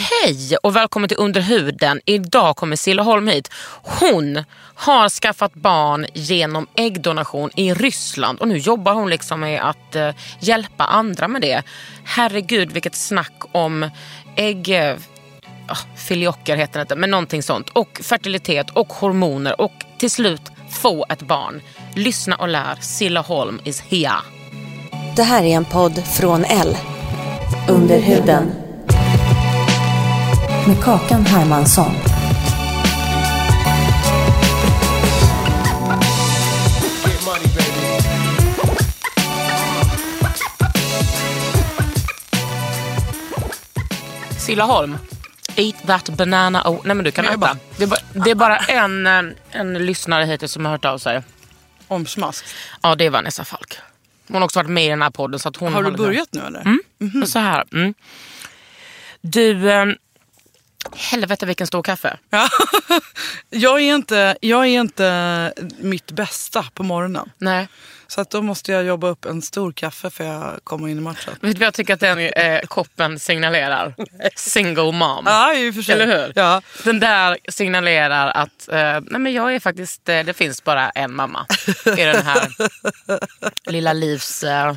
Hej och välkommen till Under huden. Idag kommer Silla Holm hit. Hon har skaffat barn genom äggdonation i Ryssland och nu jobbar hon liksom med att eh, hjälpa andra med det. Herregud vilket snack om ägg... Eh, uh, filiocker heter det inte, men någonting sånt. Och fertilitet och hormoner och till slut få ett barn. Lyssna och lär. Silla Holm is here. Det här är en podd från L. Under huden. Med Kakan Hermansson. Silla Holm. Eat that banana. Oh, nej men du kan Men jag äta. bara- Det, är bara, det är bara en, eh, en lyssnare hittills som har hört av sig. Omsmask. Ja, det är Vanessa Falk. Hon har också varit med i den här podden. Så att hon Har du börjat nu eller? Mm. Så här. Mm. Du, eh, helvete vilken stor kaffe. Ja. jag, är inte, jag är inte mitt bästa på morgonen. Nej. Så att då måste jag jobba upp en stor kaffe för jag kommer in i matchen. Vet du vad jag tycker att den eh, koppen signalerar? Single mom. Ja, i och för sig. Eller hur? Ja. Den där signalerar att eh, nej men jag är faktiskt, eh, det finns bara en mamma i den här lilla livs eh,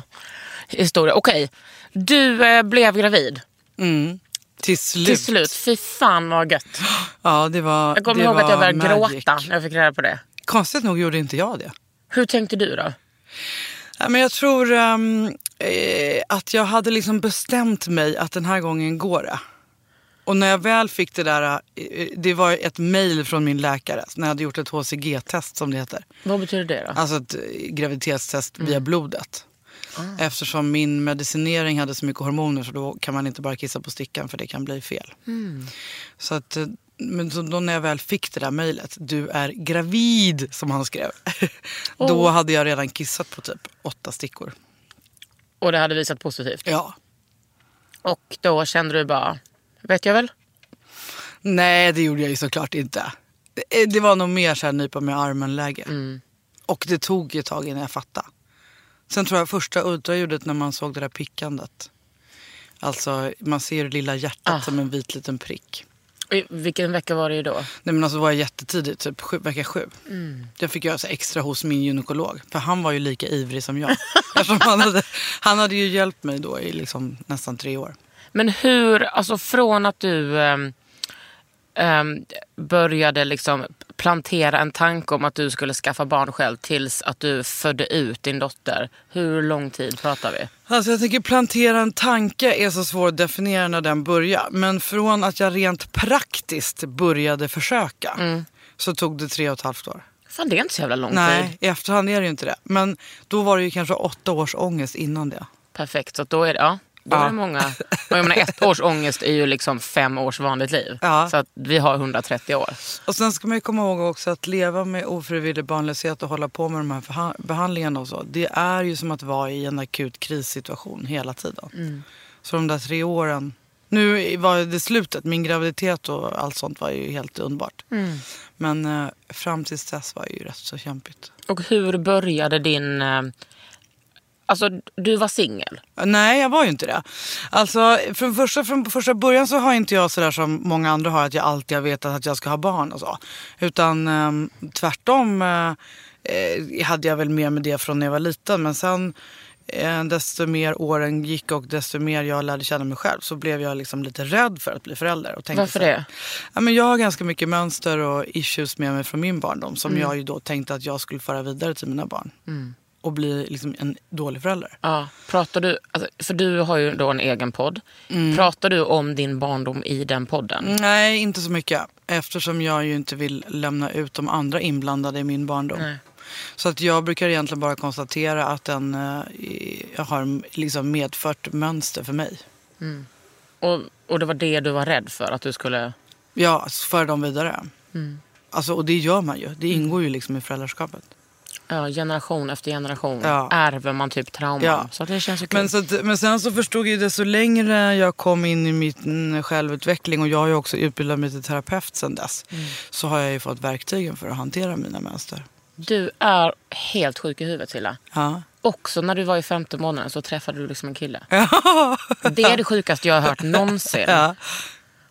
historia. Okej, du eh, blev gravid Mm. Till slut. till slut. Fy fan vad gött. Ja, det var Jag kommer ihåg att jag var började magic. gråta när jag fick reda på det. Konstigt nog gjorde inte jag det. Hur tänkte du då? Ja, men jag tror eh, att jag hade liksom bestämt mig att den här gången går det. Och när jag väl fick det där, eh, det var ett mejl från min läkare när jag hade gjort ett HCG-test som det heter. Vad betyder det då? Alltså ett eh, graviditetstest via blodet. Eftersom min medicinering hade så mycket hormoner så då kan man inte bara kissa på stickan för det kan bli fel. Så att, eh, men så då när jag väl fick det där mejlet, du är gravid som han skrev. Då hade jag redan kissat på typ åtta stickor. Och det hade visat positivt. Ja. Och då kände du bara, vet jag väl? Nej, det gjorde jag ju såklart inte. Det, det var nog mer så här nypa med armen-läge. Och det tog ett tag innan jag fattade. Sen tror jag första ultraljudet när man såg det där pickandet. Alltså man ser det lilla hjärtat som en vit liten prick. I vilken vecka var det då? Nej men alltså var jag jättetidigt, typ sju, vecka sju. Det fick jag så extra hos min gynekolog. För han var ju lika ivrig som jag. Han, hade, han hade ju hjälpt mig då i liksom nästan tre år. Men hur, alltså från att du ehm, ehm, började liksom plantera en tanke om att du skulle skaffa barn själv tills att du födde ut din dotter. Hur lång tid pratar vi? Alltså jag tycker plantera en tanke är så svår att definiera när den börjar. Men från att jag rent praktiskt började försöka så tog det tre och ett halvt år. Fan det är inte så jävla lång Nej, tid. i efterhand är det ju inte det. Men då var det ju kanske åtta års ångest innan det. Perfekt, så då är det, ja. Då är Ja. det många. Och jag menar, ett års ångest är ju liksom fem års vanligt liv. Ja. Så att vi har 130 år. Och sen ska man ju komma ihåg också att leva med ofrivillig barnlöshet och hålla på med de här behandlingarna och så. Det är ju som att vara i en akut krissituation hela tiden. Så de där tre åren. Nu var det slutet. Min graviditet och allt sånt var ju helt underbart. Men eh, fram tills dess var det ju rätt så kämpigt. Och hur började din... eh, Alltså du var singel. Nej, jag var ju inte det. Alltså, från första, från första början så har inte jag sådär som många andra har, att jag alltid har vetat att jag ska ha barn och så. Utan ehm, tvärtom eh, eh, hade jag väl med mig det från när jag var liten. Men sen eh, desto mer åren gick och desto mer jag lärde känna mig själv så blev jag liksom lite rädd för att bli förälder. Och tänkte Varför så det? Ja, men jag har ganska mycket mönster och issues med mig från min barndom som Mm. jag ju då tänkte att jag skulle föra vidare till mina barn. Och bli liksom en dålig förälder. Ja, pratar du, alltså, för du har ju då en egen podd. Mm. Pratar du om din barndom i den podden? Nej, inte så mycket. Eftersom jag ju inte vill lämna ut de andra inblandade i min barndom. Nej. Så att jag brukar egentligen bara konstatera att den eh, har liksom medfört mönster för mig. Och, och det var det du var rädd för att du skulle... Ja, föra dem vidare. Mm. Alltså, och det gör man ju. Det ingår ju liksom i föräldraskapet. Ja, generation efter generation Ja. ärver man typ trauman. Ja. Så det känns ju. Men, så att, men sen så förstod jag det så längre jag kom in i min självutveckling och jag har ju också utbildat mig till terapeut sen dess. Mm. Så har jag ju fått verktygen för att hantera mina mönster. Du är helt sjuk i huvudet Silla. Ja. Också när du var i femte månaden så träffade du liksom en kille. Det är det sjukaste jag har hört någonsin. Ja.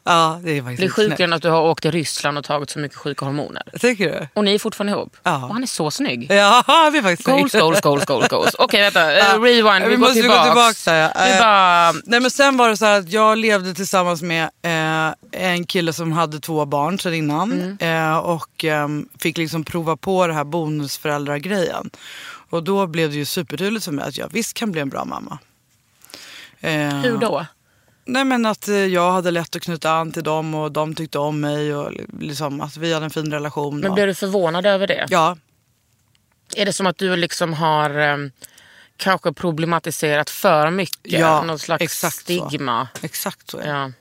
Ja, det är faktiskt lite sjukare än att du har åkt till Ryssland och tagit så mycket sjuka hormoner. Tycker du? Och ni är fortfarande ihop. Ja. Och han är så snygg. Ja, det är faktiskt Goals, goals, goals, goals, goals. Okej, vänta. Ja. Uh, rewind. Vi, Vi går måste gå tillbaks. tillbaks där, ja. Vi Eh, bara... Nej men sen var det så här att jag levde tillsammans med eh, en kille som hade två barn sedan innan. Eh, och ehm, fick liksom prova på det här bonusföräldragrejen. Och då blev det ju supertydligt för mig att jag visst kan bli en bra mamma. Eh, Hur då? Nej men att eh, jag hade lätt att knyta an till dem och de tyckte om mig och liksom att vi hade en fin relation. Men blev du förvånad över det? Ja, Är det som att du liksom har um, kanske problematiserat för mycket? Ja, Någon slags exakt så. stigma? exakt så är det. Ja.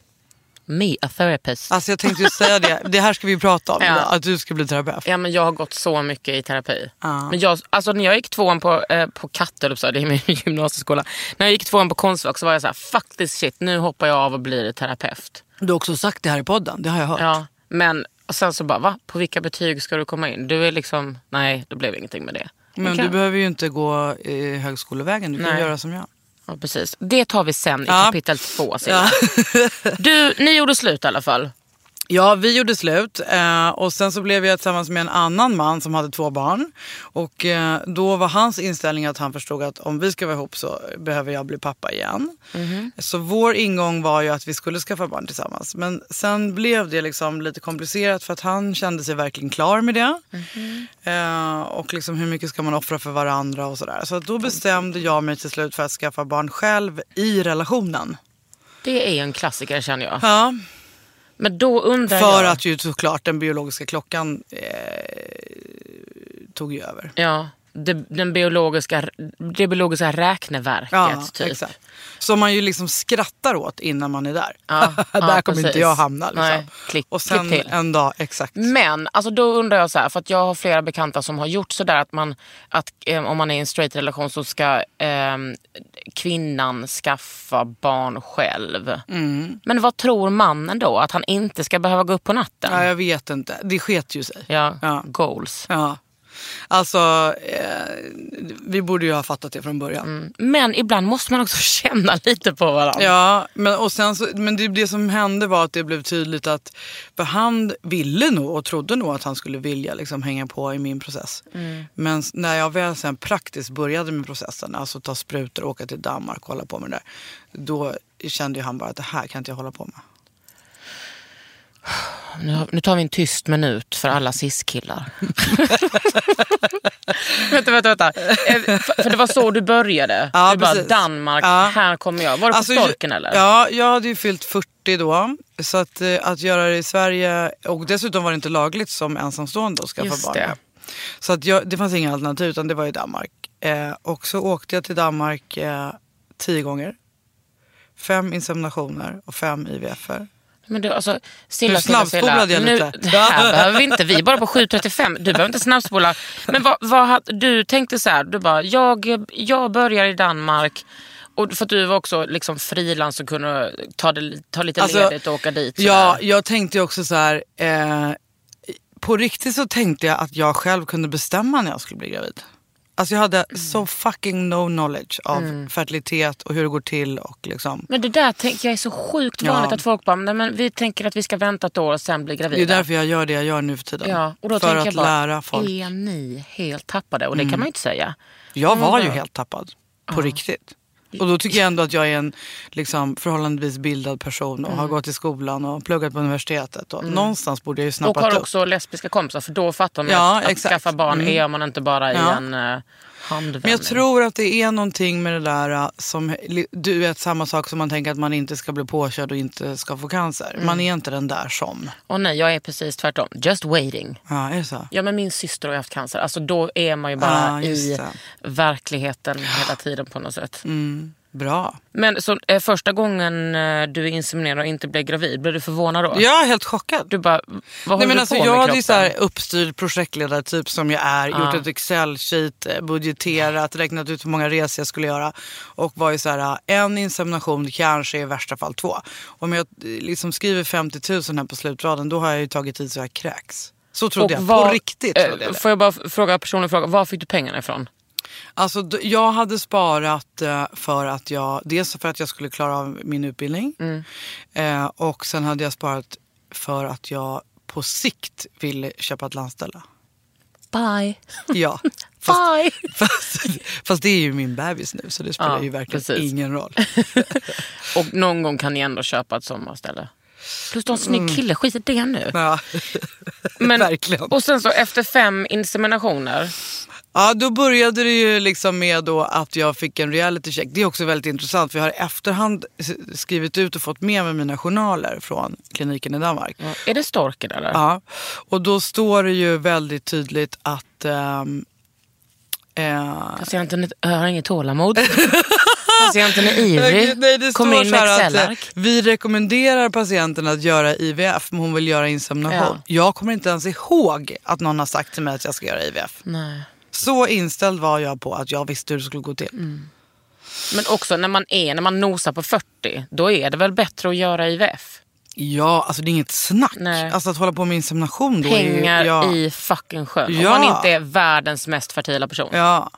Me, a therapist. Alltså jag tänkte ju säga det, det här ska vi prata om Ja. att du ska bli terapeut. Ja, men jag har gått så mycket i terapi. Ja. Men jag, alltså, när jag gick tvåan på, eh, på Katte, höll jag på att säga, det är min gymnasieskola. När jag gick tvåan på Konstfack så var jag så här, fuck this shit, nu hoppar jag av och blir terapeut. Du har också sagt det här i podden, det har jag hört. Ja, men och sen så bara, va? På vilka betyg ska du komma in? Du är liksom, nej, det blev ingenting med det. Men Okej. du behöver ju inte gå i högskolevägen, du kan Nej. göra som jag. Ja, precis. Det tar vi sen i Ja. kapitel två. Silla. Du, ni gjorde slut i alla fall. Ja, vi gjorde slut eh, och sen så blev jag tillsammans med en annan man som hade två barn. Och eh, då var hans inställning att han förstod att om vi ska vara ihop så behöver jag bli pappa igen. Så vår ingång var ju att vi skulle skaffa barn tillsammans. Men sen blev det liksom lite komplicerat för att han kände sig verkligen klar med det. Eh, och liksom hur mycket ska man offra för varandra och sådär. Så då bestämde jag mig till slut för att skaffa barn själv i relationen. Det är en klassiker känner jag. Ja, Men då undrar För jag. att ju såklart den biologiska klockan eh, tog ju över. Ja, det, den biologiska, det biologiska räkneverket. Ja, typ. exakt. Som man ju liksom skrattar åt innan man är där. Ja, där ja, kommer inte precis. jag hamna. Liksom. Nej, klick- Och sen klipp till. en dag, exakt. Men alltså då undrar jag så här, för att jag har flera bekanta som har gjort sådär att man, att eh, om man är i en straight relation så ska eh, kvinnan skaffa barn själv. Mm. Men vad tror mannen då? Att han inte ska behöva gå upp på natten? Ja, jag vet inte. Det sket ju sig. Ja, Ja. goals. Ja. Alltså, eh, vi borde ju ha fattat det från början. Mm. Men ibland måste man också känna lite på varandra. Ja, men, och sen så, men det, det som hände var att det blev tydligt att för han ville nog och trodde nog att han skulle vilja liksom hänga på i min process. Men s- när jag väl sen praktiskt började med processen, alltså ta sprutor och åka till Danmark och hålla på med det där. Då kände han bara att det här kan inte jag hålla på med. Nu, tar vi en tyst minut för alla cis-killar. vänta, vänta, vänta. Eh, För, det var så du började. Ja, du bara, precis. Danmark, Ja. här kommer jag. Var det Alltså, på Storken eller? Ja, jag hade ju fyllt 40 då. Så att, eh, att göra det i Sverige, och dessutom var det inte lagligt som ensamstående att skaffa Just barn. det. Så att jag, det fanns inga alternativ utan det var i Danmark. Eh, och så åkte jag till Danmark eh, tio gånger. Fem inseminationer och fem IVF-er. Men du, alltså, stilla, stilla, stilla. Nu, lite. det här behöver vi inte. Vi är bara på 7.35. Du behöver inte snabbspola. Men vad, vad, du tänkte så här, du bara, jag, jag börjar i Danmark. Och för att du var också liksom frilans och kunde ta, det, ta lite Alltså, ledigt och åka dit. Ja, sådär. jag tänkte också så här. Eh, på riktigt så tänkte jag att jag själv kunde bestämma när jag skulle bli gravid. Alltså jag hade så fucking no knowledge av fertilitet och hur det går till och liksom. Men det där tänker jag är så sjukt Ja. vanligt att folk bara, nej, men vi tänker att vi ska vänta ett år och sen bli Det gravida. är därför jag gör det jag gör nu för tiden. Ja, och då för att bara, lära folk. är ni helt tappade? Och det kan man ju inte säga. Jag Mm, var ju bra. helt tappad. på riktigt. Och då tycker jag ändå att jag är en liksom, förhållandevis bildad person och har Mm. gått i skolan och pluggat på universitetet. Och Någonstans borde jag ju Och snappat har upp. också lesbiska kompisar för då fattar man Ja, att, att skaffa barn Mm. gör man inte bara i Ja. en uh, handvändning. Men jag tror att det är någonting med det där äh, som, du vet samma sak som man tänker att man inte ska bli påkörd och inte ska få cancer. Mm. Man är inte den där som. Och nej, jag är precis tvärtom. Just waiting. Ja, är det så? Ja, men min syster har ju haft cancer. Alltså, då är man ju bara just i det. verkligheten hela tiden på något sätt. Mm, bra. Men så, eh, första gången eh, du inseminerad och inte blev gravid, blev du förvånad då? Jag är helt chockad. Du bara, vad Nej, men du alltså, på jag med hade ju så här uppstyrd projektledartyp som jag är. Gjort ett Excel-sheet, eh, budgeterat, räknat ut hur många resor jag skulle göra. Och var ju så här, en insemination kanske i värsta fall två. Om jag eh, liksom skriver 50 000 här på slutraden då har jag ju tagit i så jag kräks. Så trodde jag. vad- på riktigt eh, trodde jag det. Får jag bara fråga personlig fråga, var fick du pengarna ifrån? Alltså, jag hade sparat eh, för att jag, dels för att jag skulle klara av min utbildning. Mm. Eh, och sen hade jag sparat för att jag på sikt ville köpa ett landställe. Bye. Ja. Fast, Bye. fast, fast det är ju min bebis nu så det spelar Ja, ju verkligen precis. ingen roll. Och någon gång kan ni ändå köpa ett sommarställe. Plus du har en snygg Mm. kille, skit i det nu. Ja. Men, verkligen. Och sen så efter fem inseminationer. Ja, då började det ju liksom med då att jag fick en reality check. Det är också väldigt intressant för jag har i efterhand skrivit ut och fått med mig mina journaler från kliniken i Danmark. Är det storken eller? Ja, och då står det ju väldigt tydligt att ehm, eh, Patienten har inget tålamod. Patienten är ivrig. Nej, det Kommer står in så med här att eh, vi rekommenderar patienten att göra IVF men hon vill göra insemination. Jag kommer inte ens ihåg att någon har sagt till mig att jag ska göra IVF. Nej. Så inställd var jag på att jag visste hur det skulle gå till. Mm. Men också när man är, när man nosar på 40, då är det väl bättre att göra IVF? Ja, alltså det är inget snack. Nej. Alltså att hålla på med insemination då Pengar är ju, ja, i fucking sjön. Ja. Om man inte är världens mest fertila person. Ja.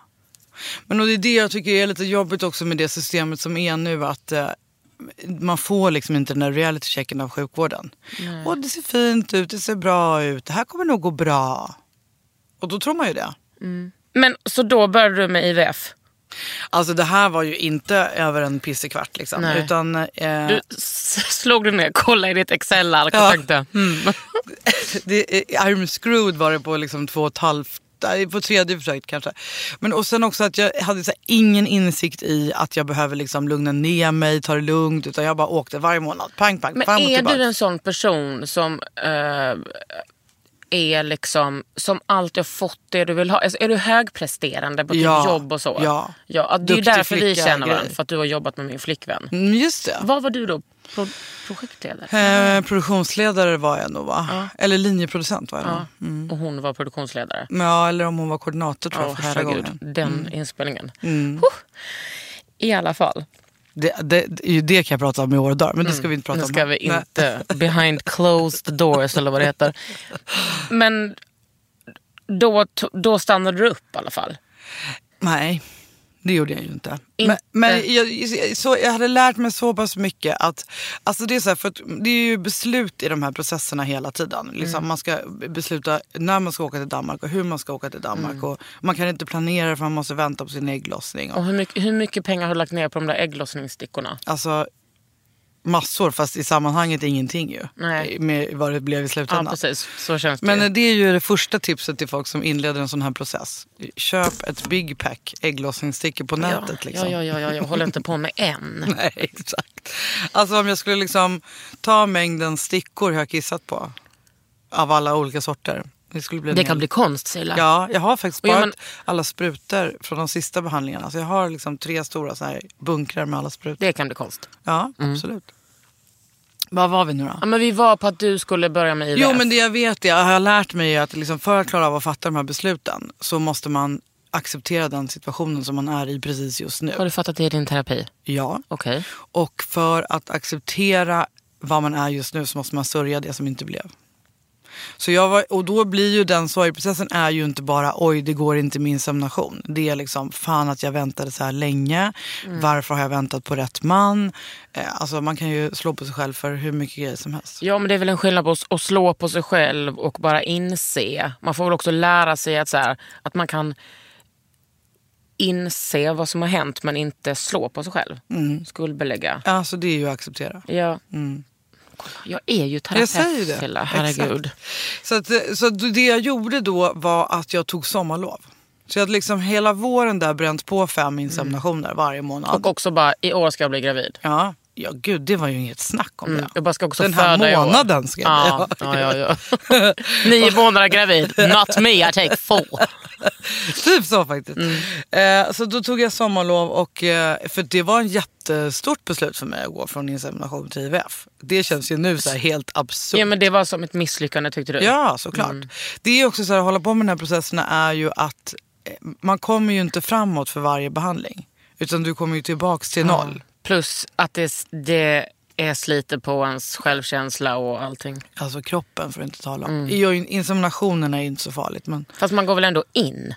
Men och det är det jag tycker är lite jobbigt också med det systemet som är nu. Att eh, man får liksom inte den där reality-checken av sjukvården. Och det ser fint ut, det ser bra ut, det här kommer nog gå bra. Och då tror man ju det. Men så då började du med IVF? Alltså det här var ju inte över en pissekvart liksom. Nej. Utan eh, Du slog du ner, kollade i ditt Excel-ark och Ja. tänkte det, eh, I'm screwed var det på liksom två och ett halvt på tredje försöket kanske. Men och sen också att jag hade så ingen insikt i att jag behöver liksom lugna ner mig, ta det lugnt. Utan jag bara åkte varje månad. Pang, pang, Men är du en sån person som eh, är liksom som alltid har fått det du vill ha? Alltså, är du högpresterande på typ Ja, jobb och så? ja. ja det är Duktig därför vi känner varandra, för att du har jobbat med min flickvän. Mm, just det. Vad var du då? Pro projektledare? Eh, produktionsledare var jag nog va? Eller linjeproducent var jag nog. Mm. Och hon var produktionsledare? Ja, eller om hon var koordinator tror jag Ja, första gången. Mm. Den inspelningen. Huh. I alla fall. Det, det, det, det kan jag prata om i år och dagar, men det ska vi inte prata Nu om. ska vi inte behind closed doors eller vad det heter. Men då, då stannade du upp i alla fall. Nej, det gjorde jag ju inte. Inte? Men, men jag, så, jag hade lärt mig så pass mycket att, alltså det är så här, för det är ju beslut i de här processerna hela tiden. Liksom, Mm. Man ska besluta när man ska åka till Danmark och hur man ska åka till Danmark. Mm. Och man kan inte planera för man måste vänta på sin ägglossning. Och, Och hur, mycket, hur mycket pengar har du lagt ner på de där ägglossningsstickorna? alltså massor, fast i sammanhanget ingenting ju. Nej. Med vad det blev i Ja, slutändan. precis. Så känns det Men det är ju det första tipset till folk som inleder en sån här process. Köp ett big pack ägglossningsstickor på nätet. ja, liksom. ja, ja, ja, jag håller inte på med en. Nej, exakt. Alltså om jag skulle liksom ta mängden stickor jag har kissat på. Av alla olika sorter. Det Det kan bli konst, Silla. Ja, jag har faktiskt sparat men- alla sprutor från de sista behandlingarna. Så jag har liksom tre stora så här bunkrar med alla sprutor. Det kan bli konst. Ja, absolut. Var var vi nu då? Ja, men vi var på att du skulle börja med IVF. Jo, men det jag vet, jag har lärt mig att liksom för att klara av att fatta de här besluten så måste man acceptera den situationen som man är i precis just nu. Har du fattat det i din terapi? Ja. Okej. Och för att acceptera vad man är just nu så måste man sörja det som inte blev. Så jag var, och då blir ju den sorgprocessen är ju inte bara oj det går inte med insemination. Det är liksom fan att jag väntade så här länge. Varför har jag väntat på rätt man? Eh, alltså man kan ju slå på sig själv för hur mycket grejer som helst. Ja, men det är väl en skillnad på att- slå på sig själv och bara inse. Man får väl också lära sig att, så här, att man kan inse vad som har hänt men inte slå på sig själv. Skuldbelägga. Alltså det är ju att acceptera. Ja. Kolla, Jag är ju Jag terapeut. det. Filla. Herregud. Exakt. Så, att, så att det jag gjorde då var att jag tog sommarlov. Så jag hade liksom hela våren där bränt på fem inseminationer varje månad. Och också bara, i år ska jag bli gravid. Ja, ja, gud det var ju inget snack om Mm. det. Jag bara ska också Den här månaden ska jag ja, ja, ja. Nio månader gravid. Not me, I take four. Typ så faktiskt. Mm. Eh, så då tog jag sommarlov och eh, för det var en jättestort beslut för mig att gå från insemination till IVF. Det känns ju nu så helt absurt. Ja, men det var som ett misslyckande tyckte du? Ja, såklart. Mm. Det är också så här, att hålla på med de här processerna är ju att eh, man kommer ju inte framåt för varje behandling. Utan du kommer ju tillbaks till noll. Plus att det, det är sliter på ens självkänsla och allting. Alltså kroppen får inte tala om. Mm. Mm. Inseminationen är ju inte så farligt men Fast man går väl ändå in?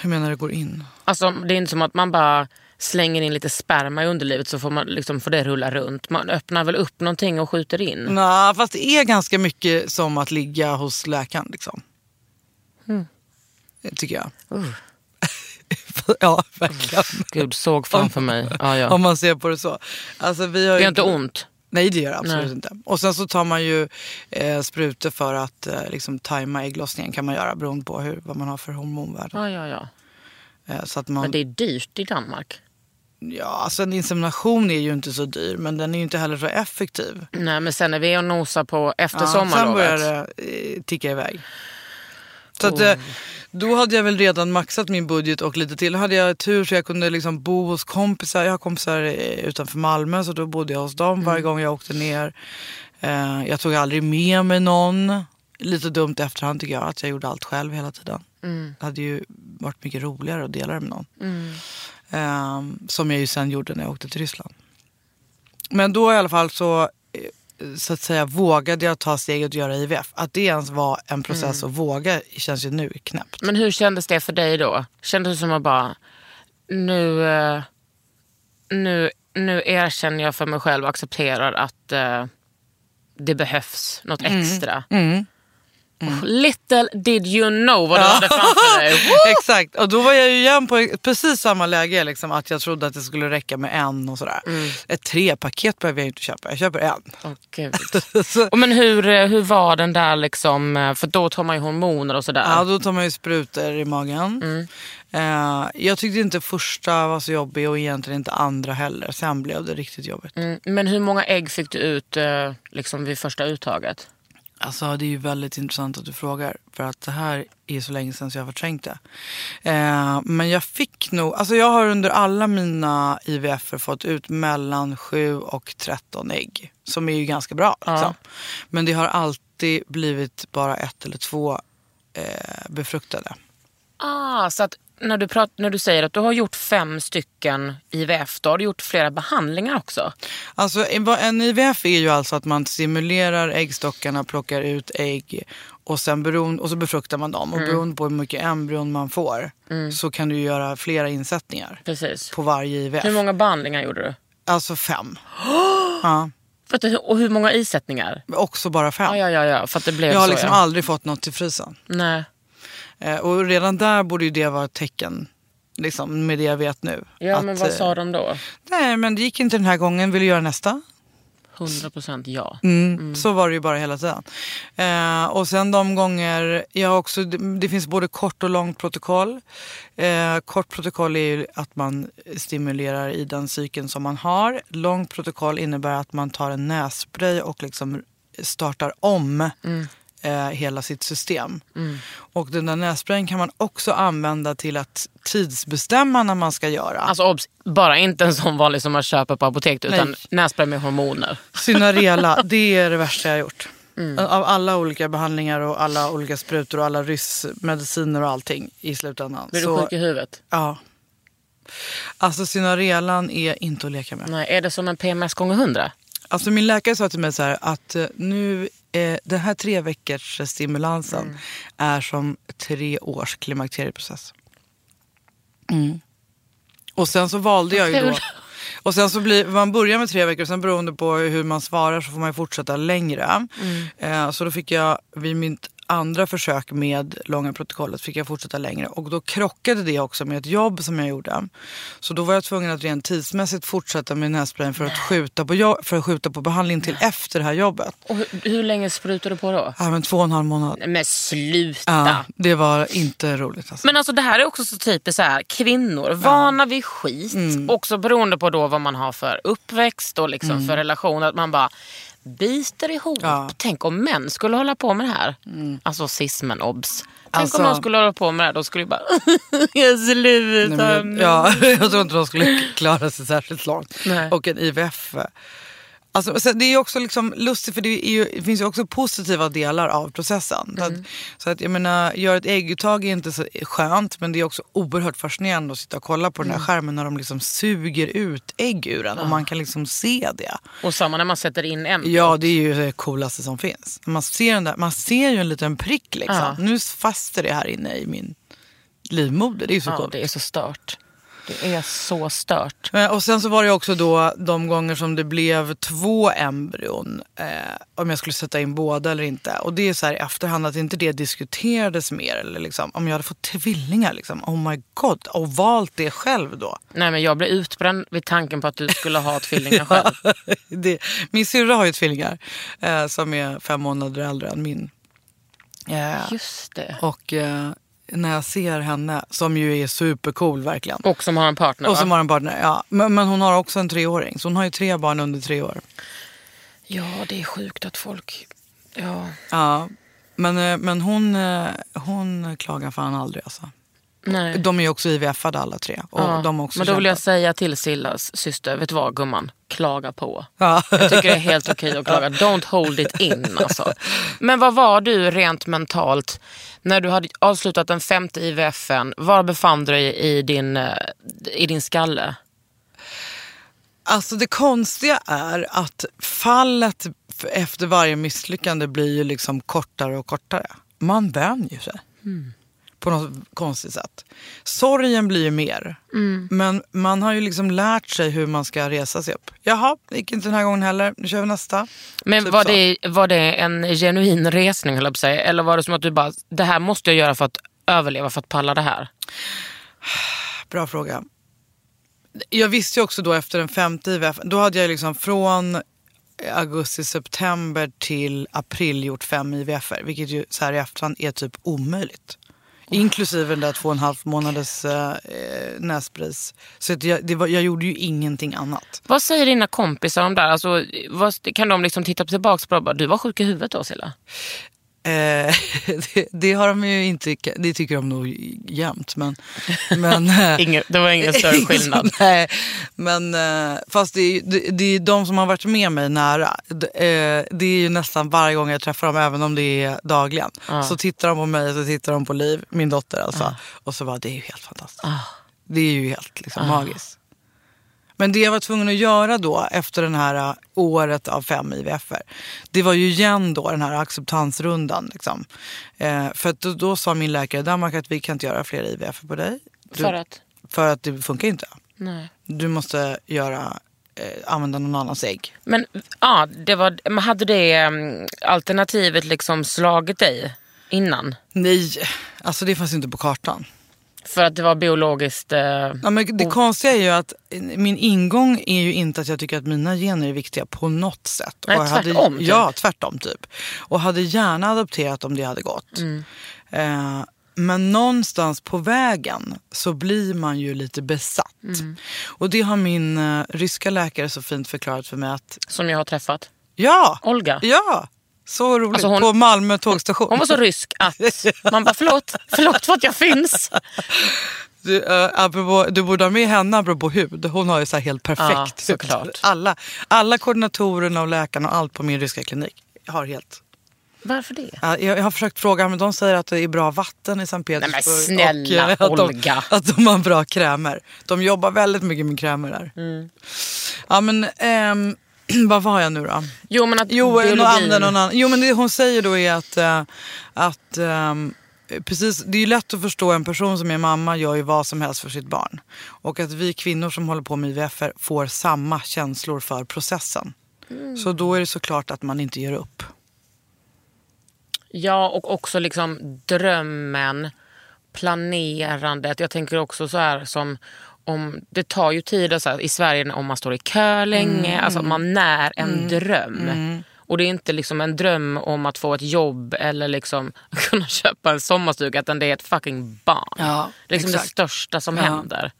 hur menar du går in? Alltså, det är inte som att man bara slänger in lite sperma i underlivet så får, man, liksom, får det rulla runt. Man öppnar väl upp någonting och skjuter in. Nej, fast det är ganska mycket som att ligga hos läkaren liksom. Det tycker jag. Uh. ja, verkligen. Gud, såg framför mig. Ja, ja. Om man ser på det så. Alltså, vi har Det ju gör inte ont. Nej det gör det absolut Nej. inte. Och sen så tar man ju eh, sprutor för att eh, liksom tajma ägglossningen kan man göra beroende på hur, vad man har för hormonvärde. Ja, ja, ja. Eh, så att man, Men det är dyrt i Danmark. ja, alltså en insemination är ju inte så dyr men den är ju inte heller så effektiv. Nej, men sen är vi och nosar på efter Ja, sen sommarlovet. börjar det eh, ticka iväg. Så att, eh, då hade jag väl redan maxat min budget och lite till. hade jag tur så jag kunde liksom bo hos kompisar. Jag har kompisar eh, utanför Malmö så då bodde jag hos dem varje gång jag åkte ner. Eh, jag tog aldrig med mig någon. Lite dumt efterhand tycker jag att jag gjorde allt själv hela tiden. Det hade ju varit mycket roligare att dela det med någon. Eh, som jag ju sen gjorde när jag åkte till Ryssland. Men då i alla fall så, så att säga, vågade jag ta steget att göra IVF. Att det ens var en process att våga känns ju nu knäppt. Men hur kändes det för dig då? Kändes det som att bara, nu, eh, nu, nu erkänner jag för mig själv och accepterar att eh, det behövs något Mm. extra. Oh, Little did you know vad du hade framför dig. Exakt, och då var jag ju igen på precis samma läge. Liksom, att jag trodde att det skulle räcka med en och sådär. Ett trepaket behöver jag inte köpa, jag köper en. Gud. så, Och men hur, eh, hur var den där liksom, eh, för då tar man ju hormoner och sådär. ja, då tar man ju sprutor i magen. Mm. Eh, jag tyckte inte första var så jobbig och egentligen inte andra heller. Sen blev det riktigt jobbigt. Mm, men hur många ägg fick du ut eh, liksom vid första uttaget? Alltså det är ju väldigt intressant att du frågar. För att det här är så länge sedan så jag har förträngt det. Eh, men jag fick nog, alltså jag har under alla mina IVF fått ut mellan 7 och 13 ägg. Som är ju ganska bra. Liksom. Men det har alltid blivit bara ett eller två eh, befruktade. Ah, så att när du, prat, när du säger att du har gjort fem stycken IVF, då har du gjort flera behandlingar också. Alltså en- IVF är ju alltså att man stimulerar äggstockarna, plockar ut ägg och, sen beroende, och så befruktar man dem. Och beroende på hur mycket embryon man får så kan du göra flera insättningar Precis. på varje IVF. Hur många behandlingar gjorde du? Alltså fem. ja, För att, och hur många isättningar? också bara fem. Ja, ja, ja för att det blev Jag har så. liksom ja. aldrig fått något till frysen. Nej. Eh, och redan där borde ju det vara ett tecken. Liksom, med det jag vet nu. Ja, Att, men vad eh, sa de då? Nej, men det gick inte den här gången. Vill du göra nästa? 100 procent ja. Mm. Så var det ju bara hela tiden. Eh, och sen de gånger, jag också, det, det finns både kort och långt protokoll. Eh, kort protokoll är ju att man stimulerar i den cykeln som man har. Långt protokoll innebär att man tar en nässpray och liksom startar om eh, hela sitt system. Och den där nässprayen kan man också använda till att tidsbestämma när man ska göra. Alltså obs, bara inte en sån vanlig som man köper på apoteket utan Nej. nässpray med hormoner. Synarela, det är det värsta jag har gjort. Av alla olika behandlingar och alla olika sprutor och alla ryssmediciner och allting i slutändan. Blir du sjuk i huvudet? Ja. Alltså synarelan är inte att leka med. Nej, är det som en PMS gånger 100? Alltså min läkare sa till mig så här att eh, nu, eh, den här tre veckors stimulansen är som tre års klimakterieprocess. Mm. Och sen så valde jag ju då. Och sen så blir, man börjar med tre veckor och sen beroende på hur man svarar så får man fortsätta längre. Eh, så då fick jag vid mitt andra försök med långa protokollet fick jag fortsätta längre. Och då krockade det också med ett jobb som jag gjorde. Så då var jag tvungen att rent tidsmässigt fortsätta med nässprayen för att skjuta på, för att skjuta på behandling till efter det här jobbet. Och hur, hur länge sprutar du på då? Ja, men två och en halv månad. Men sluta! Ja, det var inte roligt alltså. Men alltså det här är också så typiskt så här, kvinnor, vana vid skit. Mm. Också beroende på då vad man har för uppväxt och liksom för relation. Att man bara biter ihop. Ja. Mm. Tänk om män skulle hålla på med det här. Alltså cis-män, obs. Tänk Alltså- om de skulle hålla på med det här. Då skulle jag bara, jag slutar. Nej, men ja, jag tror inte de skulle klara sig särskilt långt. Nej. Och en IVF. Alltså, så det är också liksom lustigt för det, ju, det finns ju också positiva delar av processen. Så, att, så att jag menar, göra ett ägguttag är inte så skönt men det är också oerhört fascinerande att sitta och kolla på den här skärmen när de liksom suger ut ägg ur en och man kan liksom se det. Och samma när man sätter in en. Ja, det är ju det coolaste som finns. Man ser, den där, man ser ju en liten prick liksom. Ja. Nu fäster det här inne i min livmoder. Det är ju så Ja, coolt. det är så stört. Det är så stört. Och sen så var det också då de gånger som det blev två embryon. Eh, om jag skulle sätta in båda eller inte. Och det är så här i efterhand att inte det diskuterades mer. Eller liksom, om jag hade fått tvillingar. Liksom, oh my god. Och valt det själv då. Nej men jag blev utbränd vid tanken på att du skulle ha tvillingar själv. det, min syrra har ju tvillingar. Eh, som är fem månader äldre än min. Eh, Just det. och eh, när jag ser henne, som ju är supercool verkligen. Och som har en partner Och som va? har en partner. Ja. Men, men hon har också en treåring. Så hon har ju tre barn under tre år. Ja det är sjukt att folk... Ja. Ja, men, eh, men hon, eh, hon klagar fan aldrig alltså. Nej. De är ju också IVF-ade alla tre. Och Ja, de också men då vill jag säga till Sillas syster, vet du vad gumman? Klaga på. Ja. Jag tycker det är helt okej att klaga. Don't hold it in alltså. Men vad var du rent mentalt när du hade avslutat den femte IVFen? Var befann du dig i din, eh, i din skalle? Alltså det konstiga är att fallet efter varje misslyckande blir ju liksom kortare och kortare. Man vänjer sig. På något konstigt sätt. Sorgen blir ju mer. Men man har ju liksom lärt sig hur man ska resa sig upp. Jaha, det gick inte den här gången heller. Nu kör vi nästa. Men Typ var så. det, var det en genuin resning höll jag på att säga? Eller var det som att du bara, det här måste jag göra för att överleva, för att palla det här? Bra fråga. Jag visste ju också då efter den femte IVF, då hade jag liksom från augusti, september till april gjort fem IVF-er. Vilket ju så här i efterhand är typ omöjligt. Inklusive den där två och en halv månaders eh, eh, näspris. Så att jag, det var, jag gjorde ju ingenting annat. Vad säger dina kompisar om det här? Alltså, vad, kan de liksom titta tillbaka på det och bara, du var sjuk i huvudet då Silla? Eh, det, det har de ju inte, det tycker de nog jämt. Men, men, eh, Ingen, det var ingen större skillnad. Nej, men eh, fast det är, det, det är de som har varit med mig nära. Det, eh, det är ju nästan varje gång jag träffar dem, även om det är dagligen. Så tittar de på mig och så tittar de på Liv, min dotter alltså. Och så bara, det är ju helt fantastiskt. Det är ju helt liksom, magiskt. Men det jag var tvungen att göra då efter den här eh, året av fem IVF-er. Det var ju igen då den här acceptansrundan. Liksom. Eh, för då, då sa min läkare i Danmark att vi kan inte göra fler IVF på dig. Du, För att? För att det funkar inte. Nej. Du måste göra, eh, använda någon annans ägg. Men ja, det var, men hade det um, alternativet liksom slagit dig innan? Nej, alltså det fanns inte på kartan. För att det var biologiskt... Eh, Ja, men det konstiga är ju att min ingång är ju inte att jag tycker att mina gener är viktiga på något sätt. Nej, jag hade, tvärtom, typ. Ja, tvärtom typ. Och hade gärna adopterat om det hade gått. Mm. Eh, men någonstans på vägen så blir man ju lite besatt. Mm. Och det har min eh, ryska läkare så fint förklarat för mig att som jag har träffat. ja, Olga. ja, så roligt. Alltså hon- på Malmö tågstation. Hon var så rysk att man bara förlåt, förlåt för att jag finns. Du, uh, apropå, du borde ha med henne apropå hud. Hon har ju så helt perfekt Ja, såklart. Alla, alla koordinatorerna och läkarna och allt på min ryska klinik har helt... Varför det? Ja, jag, jag har försökt fråga men de säger att det är bra vatten i Sankt Petersburg. snälla, och, eh, att de, Olga. Att de har bra krämer. De jobbar väldigt mycket med krämer där. Mm. Ja men, ehm, vad var jag nu då? Jo men att Jo, någon biologin... annan, någon annan. jo men det hon säger då är att, eh, att ehm, precis, det är ju lätt att förstå en person som är mamma gör ju vad som helst för sitt barn. Och att vi kvinnor som håller på med IVF får samma känslor för processen. Så då är det såklart att man inte ger upp. Ja, och också liksom drömmen, planerandet. Jag tänker också så här som om det tar ju tid så här, i Sverige om man står i kö länge, Mm, alltså man när en dröm. Och det är inte liksom en dröm om att få ett jobb eller liksom kunna köpa en sommarstuga utan det är ett fucking barn. Ja, det är liksom det största som Ja. händer.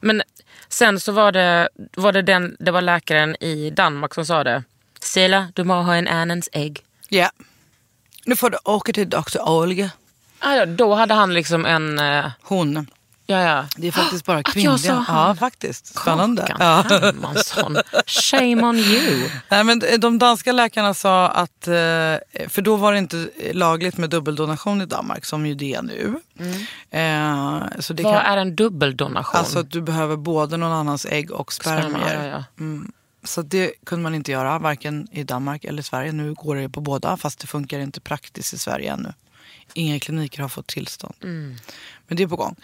Men sen så var det, var det, den, det var läkaren i Danmark som sa det. Silla, du må ha en annens ägg. Ja. Nu får du åka till Dr. Olga. Ah, ja, då hade han liksom en... eh, Hon. Ja, ja. Det är faktiskt bara Att jag kvinnliga. sa han. Ja, faktiskt. Spännande. Kakan Ja. Hermansson. Shame on you. Nej, men de danska läkarna sa att, eh, för då var det inte lagligt med dubbeldonation i Danmark som ju det är nu. Eh, Så det Vad kan, är en dubbeldonation? alltså att du behöver både någon annans ägg och Sperma, spermier. ja, ja. Så det kunde man inte göra varken i Danmark eller Sverige. Nu går det på båda fast det funkar inte praktiskt i Sverige ännu. Inga kliniker har fått tillstånd. Men det är på gång.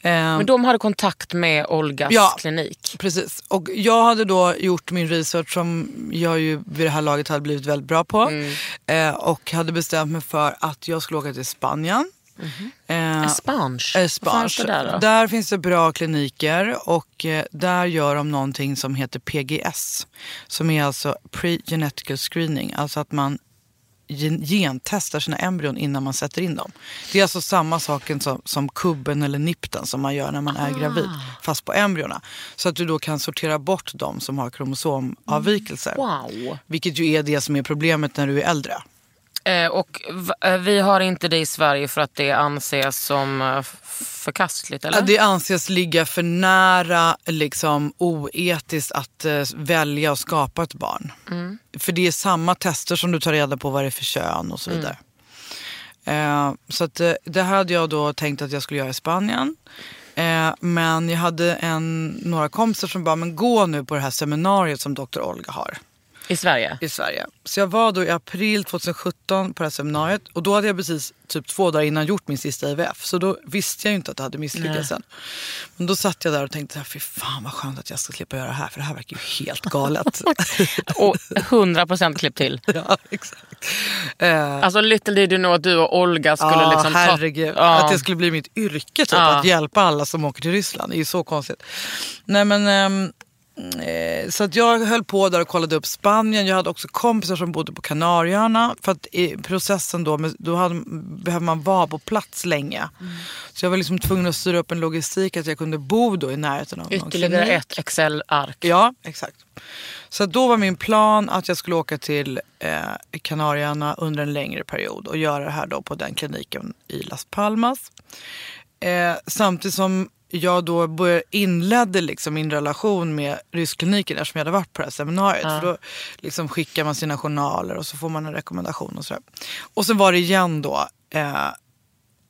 Eh, Men de hade kontakt med Olgas Ja. klinik. Precis. Och jag hade då gjort min research som jag ju vid det här laget hade blivit väldigt bra på. Mm. Eh, och hade bestämt mig för att jag skulle åka till Spanien. Eh, Espange. Espange. Där? Där finns det bra kliniker och eh, där gör de någonting som heter PGS. Som är alltså pre-genetical screening. Alltså att man gentestar sina embryon innan man sätter in dem. Det är alltså samma sak som, som kubben eller nipten som man gör när man är gravid. Fast på embryona. Så att du då kan sortera bort de som har kromosomavvikelser. Wow. Vilket ju är det som är problemet när du är äldre. Eh, och eh, vi har inte det i Sverige för att det anses som eh, förkastligt, eller? Det anses ligga för nära liksom, oetiskt att välja och skapa ett barn. För det är samma tester som du tar reda på vad det är för kön och så vidare. Eh, så att, det hade jag då tänkt att jag skulle göra i Spanien. Eh, men jag hade en, några kompisar som bara, men gå nu på det här seminariet som Dr. Olga har I Sverige? i Sverige. Så jag var då i april 2017 på det här seminariet och då hade jag precis typ två dagar innan gjort min sista IVF. Så då visste jag ju inte att det hade misslyckats än. Men då satt jag där och tänkte, fy fan vad skönt att jag ska slippa göra det här för det här verkar ju helt galet. Och 100% klipp till. ja, exakt. Eh, Alltså little did you know att du och Olga skulle ja, liksom herregud. ta... Ja. Att det skulle bli mitt yrke typ, Ja. att hjälpa alla som åker till Ryssland. Det är ju så konstigt. Nej men... eh, så att jag höll på där och kollade upp Spanien. Jag hade också kompisar som bodde på Kanarieöarna. För att i processen då, då hade, behöver man vara på plats länge. Mm. Så jag var liksom tvungen att styra upp en logistik att jag kunde bo då i närheten av någon Ytterligare klinik. ett Excel-ark. Ja, exakt. Så då var min plan att jag skulle åka till eh, Kanarieöarna under en längre period och göra det här då på den kliniken i Las Palmas. Eh, samtidigt som jag då började, inledde liksom min relation med rysskliniken eftersom jag hade varit på det här seminariet. För då liksom skickar man sina journaler och så får man en rekommendation och sådär. Och sen var det igen då eh,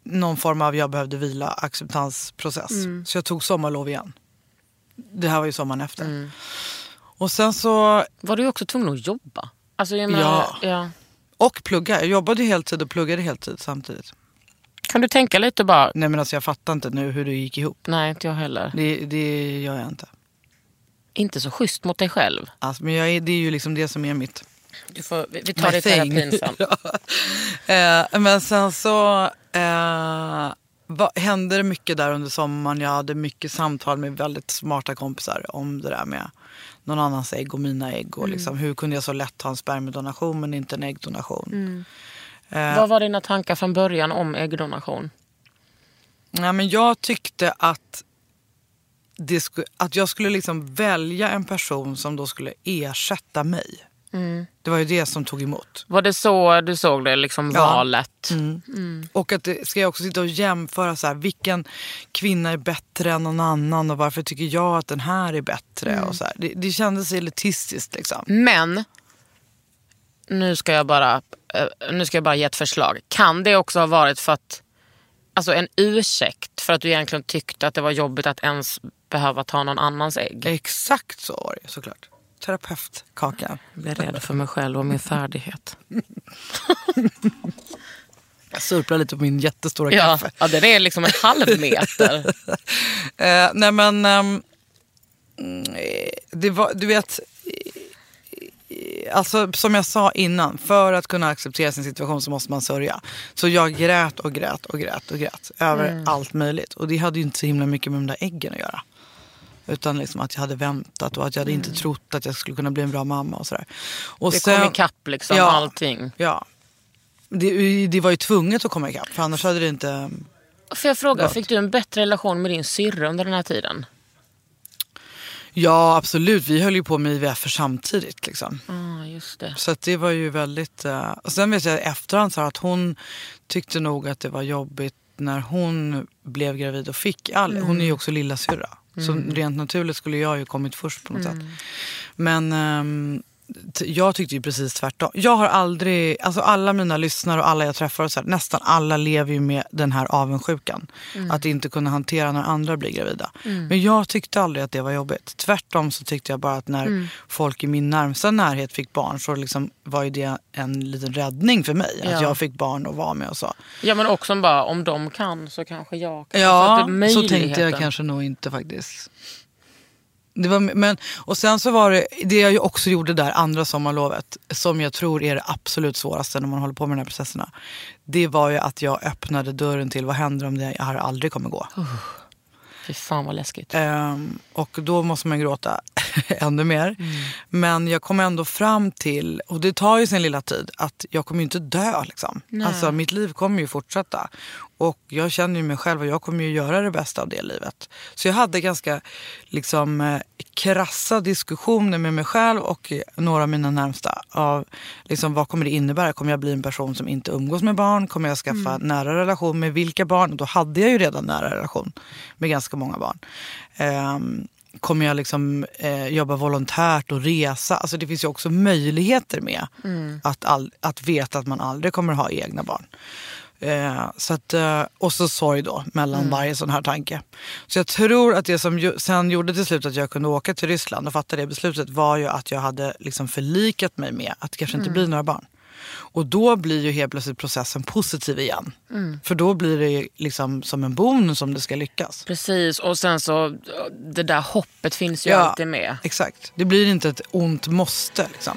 någon form av jag behövde vila acceptansprocess. Så jag tog sommarlov igen. Det här var ju sommaren efter. Och sen så, Var du också tvungen att jobba? Alltså, menar, Ja. ja. och plugga. Jag jobbade heltid och pluggade heltid samtidigt. Kan du tänka lite bara? Nej men alltså jag fattar inte nu hur det gick ihop. Nej, inte jag heller. Det, det gör jag inte. Inte så schysst mot dig själv. Alltså, men jag är, det är ju liksom det som är mitt Du får, vi vi tar My det i terapin sen. Eh, men sen så eh, va, hände det mycket där under sommaren. Jag hade mycket samtal med väldigt smarta kompisar om det där med någon annans ägg och mina ägg. Och liksom, hur kunde jag så lätt ha en spermiedonation men inte en äggdonation. Eh, Vad var dina tankar från början om äggdonation? Ja, men jag tyckte att, det att jag skulle liksom välja en person som då skulle ersätta mig. Det var ju det som tog emot. Var det så du såg det, liksom Ja. valet? Och att det, ska jag också sitta och jämföra så här, vilken kvinna är bättre än någon annan och varför tycker jag att den här är bättre. Och så här. Det, det kändes elitistiskt liksom. Men, nu ska, jag bara, eh, nu ska jag bara ge ett förslag. Kan det också ha varit för att, alltså en ursäkt för att du egentligen tyckte att det var jobbigt att ens behöva ta någon annans ägg? Exakt så var det såklart. Terapeutkaka. Jag blir rädd för mig själv och min färdighet. Jag surplar lite på min jättestora Ja, kaffe. ja den är liksom en halv meter. Eh, nej men, eh, det var, du vet, eh, alltså som jag sa innan, för att kunna acceptera sin situation så måste man sörja. Så jag grät och grät och grät och grät över allt möjligt. Och det hade ju inte så himla mycket med de där äggen att göra. Utan liksom att jag hade väntat och att jag hade inte trott att jag skulle kunna bli en bra mamma och sådär. Och Det kom ikapp liksom, Ja. allting. Ja. Det, det var ju tvunget att komma ikapp för annars hade det inte... Får jag fråga, Vad? fick du en bättre relation med din syrra under den här tiden? Ja absolut, vi höll ju på med IVF samtidigt. Liksom. Ja, just det. Så det var ju väldigt... eh, och sen vet jag i efterhand så att hon tyckte nog att det var jobbigt när hon blev gravid och fick all, Hon är ju också lilla syrra. Så rent naturligt skulle jag ju kommit först på något sätt. Men t- jag tyckte ju precis tvärtom. Jag har aldrig, alltså alla mina lyssnare och alla jag träffar, och så här, nästan alla lever ju med den här avundsjukan. Att inte kunna hantera när andra blir gravida. Men jag tyckte aldrig att det var jobbigt. Tvärtom så tyckte jag bara att när folk i min närmsta närhet fick barn så liksom var ju det en liten räddning för mig. Att Ja. jag fick barn och var med och så. Ja men också bara om de kan så kanske jag kan. Ja, att är så tänkte jag kanske nog inte faktiskt. Det var, men, och sen så var det, det jag också gjorde där andra sommarlovet, som jag tror är det absolut svåraste när man håller på med de här processerna. Det var ju att jag öppnade dörren till vad händer om det här aldrig kommer gå. Fy fan vad läskigt. Ehm, och då måste man gråta ännu mer. Men jag kom ändå fram till, och det tar ju sin lilla tid, att jag kommer ju inte dö. Liksom. Alltså, mitt liv kommer ju fortsätta. Och jag känner ju mig själv och jag kommer ju göra det bästa av det livet. Så jag hade ganska liksom, eh, krassa diskussioner med mig själv och några av mina närmsta. Av liksom, vad kommer det innebära? Kommer jag bli en person som inte umgås med barn? Kommer jag skaffa nära relation med vilka barn? Då hade jag ju redan nära relation med ganska många barn. Ehm, kommer jag liksom eh, jobba volontärt och resa? Alltså det finns ju också möjligheter med att, all, att veta att man aldrig kommer ha egna barn. Eh, så att, eh, och så sorg då mellan varje sån här tanke. Så jag tror att det som ju, sen gjorde till slut att jag kunde åka till Ryssland och fatta det beslutet var ju att jag hade liksom förlikat mig med att det kanske inte blir några barn. Och då blir ju helt plötsligt processen positiv igen. För då blir det liksom som en bonus om det ska lyckas. Precis och sen så det där hoppet finns ju Ja. alltid med. Exakt. Det blir inte ett ont måste. Liksom.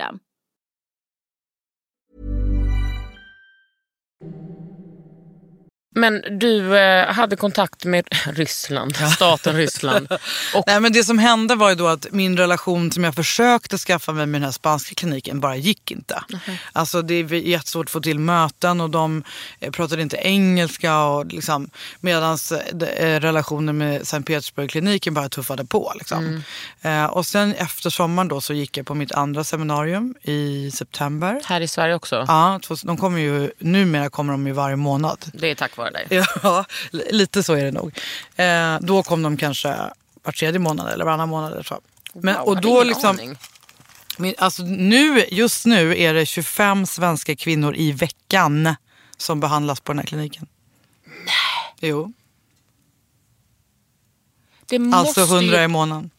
system. Men du eh, hade kontakt med Ryssland, staten Ryssland. Och Nej, men det som hände var ju då att min relation som jag försökte skaffa mig med den här spanska kliniken bara gick inte. Alltså det är jättesvårt att få till möten och de eh, pratade inte engelska. Och liksom, Medan relationen med Sankt Petersburg-kliniken bara tuffade på. Liksom. Eh, och sen efter sommaren då så gick jag på mitt andra seminarium i september. här i Sverige också. Ja, de kommer ju, numera kommer de ju varje månad. Det är tack vare dig. Ja, li- lite så är det nog. Eh, då kom de kanske var tredje månad eller varannan månad. Eller så. Men, Wow, och då liksom, min, alltså nu, just nu är det 25 svenska kvinnor i veckan som behandlas på den här kliniken. Nej. Jo, Det måste, alltså 100 ju, i månaden.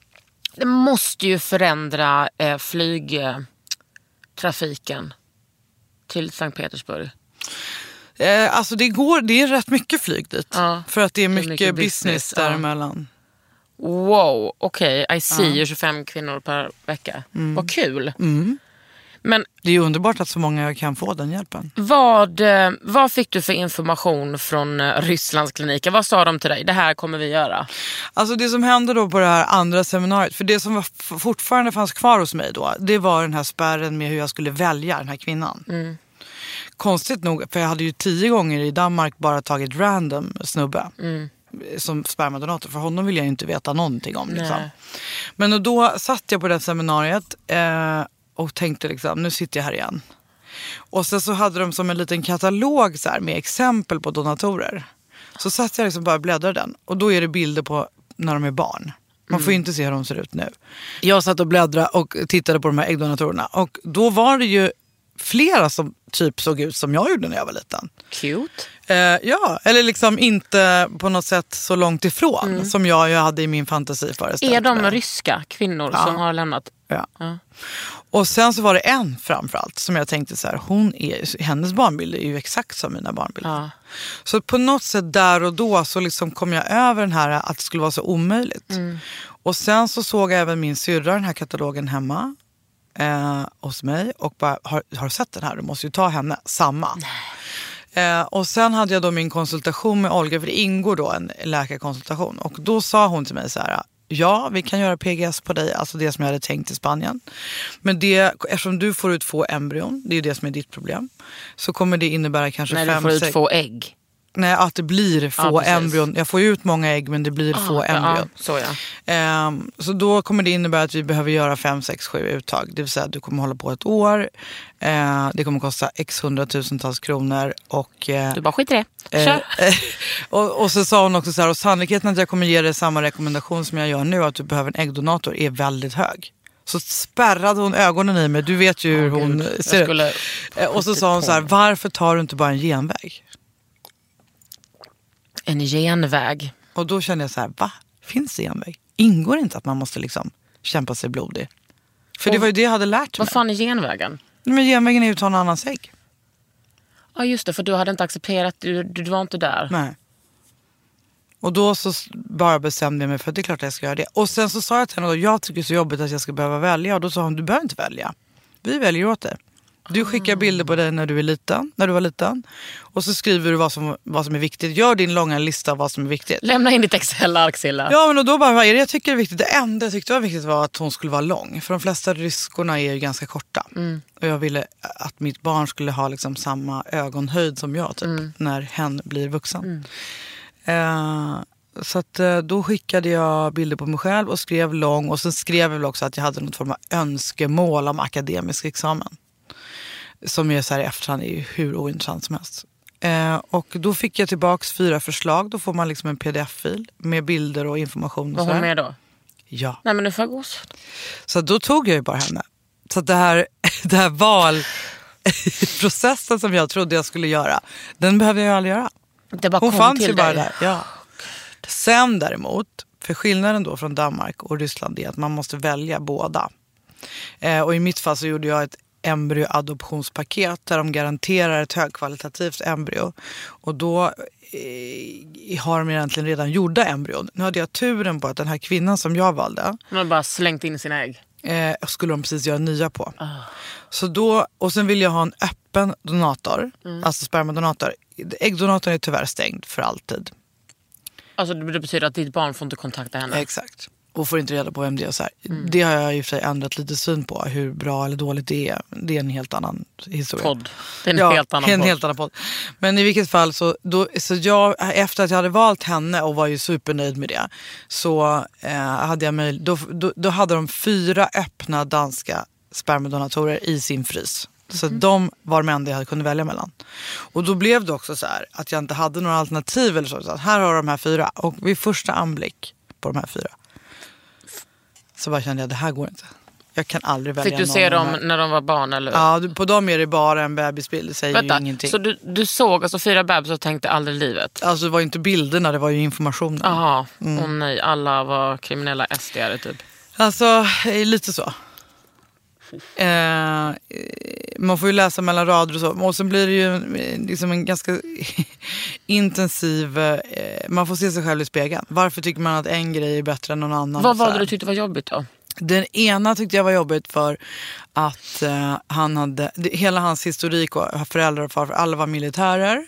det måste ju förändra eh, flygtrafiken till Sankt Petersburg? Eh, alltså det, går, det är rätt mycket flyg dit. Ja, För att det är mycket, mycket business, business, ja. däremellan. Wow, okej. I see. 25 kvinnor per vecka. Mm. Vad kul. Men Det är underbart att så många kan få den hjälpen. vad, eh, vad fick du för information från eh, Rysslands kliniker? Vad sa de till dig? Det här kommer vi göra. Alltså det som hände då på det här andra seminariet, för det som var fortfarande fanns kvar hos mig då, det var den här spärren med hur jag skulle välja den här kvinnan. Konstigt nog, för jag hade ju tio gånger i Danmark bara tagit random snubbe. Som spermadonator, för honom vill jag ju inte veta någonting om. Liksom. Nej. Men då satt jag på det seminariet eh, och tänkte liksom, nu sitter jag här igen. Och sen så hade de som en liten katalog så här, med exempel på donatorer. Så satt jag liksom bara och bläddrade den. Och då är det bilder på när de är barn. Man får ju inte se hur de ser ut nu. Jag satt och bläddrade och tittade på de här äggdonatorerna. Och då var det ju flera som typ såg ut som jag gjorde när jag var liten. Cute. Eh, ja, eller liksom inte på något sätt så långt ifrån som jag ju hade i min fantasi Är de ryska kvinnor Ja. som har lämnat? Ja. Ja. Och sen så var det en framförallt som jag tänkte så här, hon är, hennes barnbilder är ju exakt som mina barnbilder. Ja. Så på något sätt där och då så liksom kom jag över den här att det skulle vara så omöjligt. Och sen så såg jag även min syrra den här katalogen hemma eh, hos mig och bara, har, har du sett den här? Du måste ju ta henne, samma. Eh, och sen hade jag då min konsultation med Olga, för det ingår då en läkarkonsultation. Och då sa hon till mig så här, ja vi kan göra PGS på dig, alltså det som jag hade tänkt i Spanien. Men det, eftersom du får ut få embryon, det är ju det som är ditt problem, så kommer det innebära kanske du fem, får ut sex... två ägg. Nej, att det blir få Ja, embryon. Jag får ju ut många ägg men det blir få Ah, ja, embryon. så ja. Ehm, så då kommer det innebära att vi behöver göra 5, 6, 7 uttag. Det vill säga att du kommer hålla på ett år. Eh, det kommer kosta x hundratusentals kronor. Och, eh, Du bara skit i det. eh, Kör. eh, och, och så sa hon också så här, och sannolikheten att jag kommer ge dig samma rekommendation som jag gör nu, att du behöver en äggdonator, är väldigt hög. Så spärrade hon ögonen i mig. Du vet ju hur hon Gud, ser ut. Eh, Och så sa hon så här, varför tar du inte bara en genväg? En genväg. Och då kände jag så här, va? Finns det genväg? Ingår det inte att man måste liksom kämpa sig blodig? För det var ju det jag hade lärt mig. Vad fan är genvägen? Men genvägen är ju att ta en annans ägg. Ja just det, för du hade inte accepterat, du, du var inte där. Nej. Och då så bara bestämde jag mig för att det är klart att jag ska göra det. Och sen så sa jag till henne då, jag tycker det är så jobbigt att jag ska behöva välja. Och då sa hon, du behöver inte välja. Vi väljer åt dig. Du skickar bilder på dig när du är liten, när du var liten. Och så skriver du vad som, vad som är viktigt. Gör din långa lista av vad som är viktigt. Lämna in ditt Excel-ark Silla. Ja men och då bara, vad är det jag tycker är viktigt? Det enda jag tyckte var viktigt var att hon skulle vara lång. För de flesta ryskorna är ju ganska korta. Och jag ville att mitt barn skulle ha liksom samma ögonhöjd som jag typ, när hen blir vuxen. Eh, så att, eh, då skickade jag bilder på mig själv och skrev lång. Och sen skrev jag väl också att jag hade något form av önskemål om akademisk examen. Som är så här i efterhand är ju hur ointressant som helst. Eh, och då fick jag tillbaks fyra förslag. Då får man liksom en pdf-fil med bilder och information. Och Var hon med då? Ja. Nej men nu får jag gåshud. Så då tog jag ju bara henne. Så det här, det här valprocessen som jag trodde jag skulle göra, den behövde jag ju aldrig göra. Det bara Hon fanns ju bara dig. där. Ja. Sen däremot, för skillnaden då från Danmark och Ryssland är att man måste välja båda. Eh, och i mitt fall så gjorde jag ett embryoadoptionspaket där de garanterar ett högkvalitativt embryo. Och då eh, har de egentligen redan gjorda embryon. Nu hade jag turen på att den här kvinnan som jag valde Hon har bara slängt in sina ägg. eh, skulle de precis göra nya på. Ah. Så då, och sen vill jag ha en öppen donator, Mm. alltså spermadonator. Äggdonatorn är tyvärr stängd för alltid. Alltså det betyder att ditt barn får inte kontakta henne. Exakt. Och får inte reda på vem det är. Så. Mm. Det har jag i och för sig ändrat lite syn på. Hur bra eller dåligt det är. Det är en helt annan historia. Podd. Det är en ja, helt annan en podd. helt annan podd. Men i vilket fall så, då, så jag, efter att jag hade valt henne och var ju supernöjd med det. Så eh, hade jag möjlighet, då, då, då hade de fyra öppna danska spermadonatorer i sin frys. Så Mhm. de var de enda jag kunde välja mellan. Och då blev det också så här att jag inte hade några alternativ eller så. så här har de här fyra. Och vid första anblick på de här fyra så bara kände jag det här går inte. Jag kan aldrig välja Fick du någon se dem när de var barn eller? Ja, på dem är det bara en bebisbild. Det säger ju Vänta, ingenting. så du, du såg alltså fyra bebisar och tänkte aldrig livet? Alltså det var ju inte bilderna, det var ju informationen. Jaha, Mm. nej, alla var kriminella SDare typ. Alltså, eh, lite så. Eh, man får ju läsa mellan rader och så. Och så blir det ju eh, liksom en ganska intensiv... Eh, man får se sig själv i spegeln. Varför tycker man att en grej är bättre än någon annan? Vad var det du tyckte var jobbigt då? Den ena tyckte jag var jobbigt för att eh, han hade, det, hela hans historik och föräldrar och farfar, alla var militärer.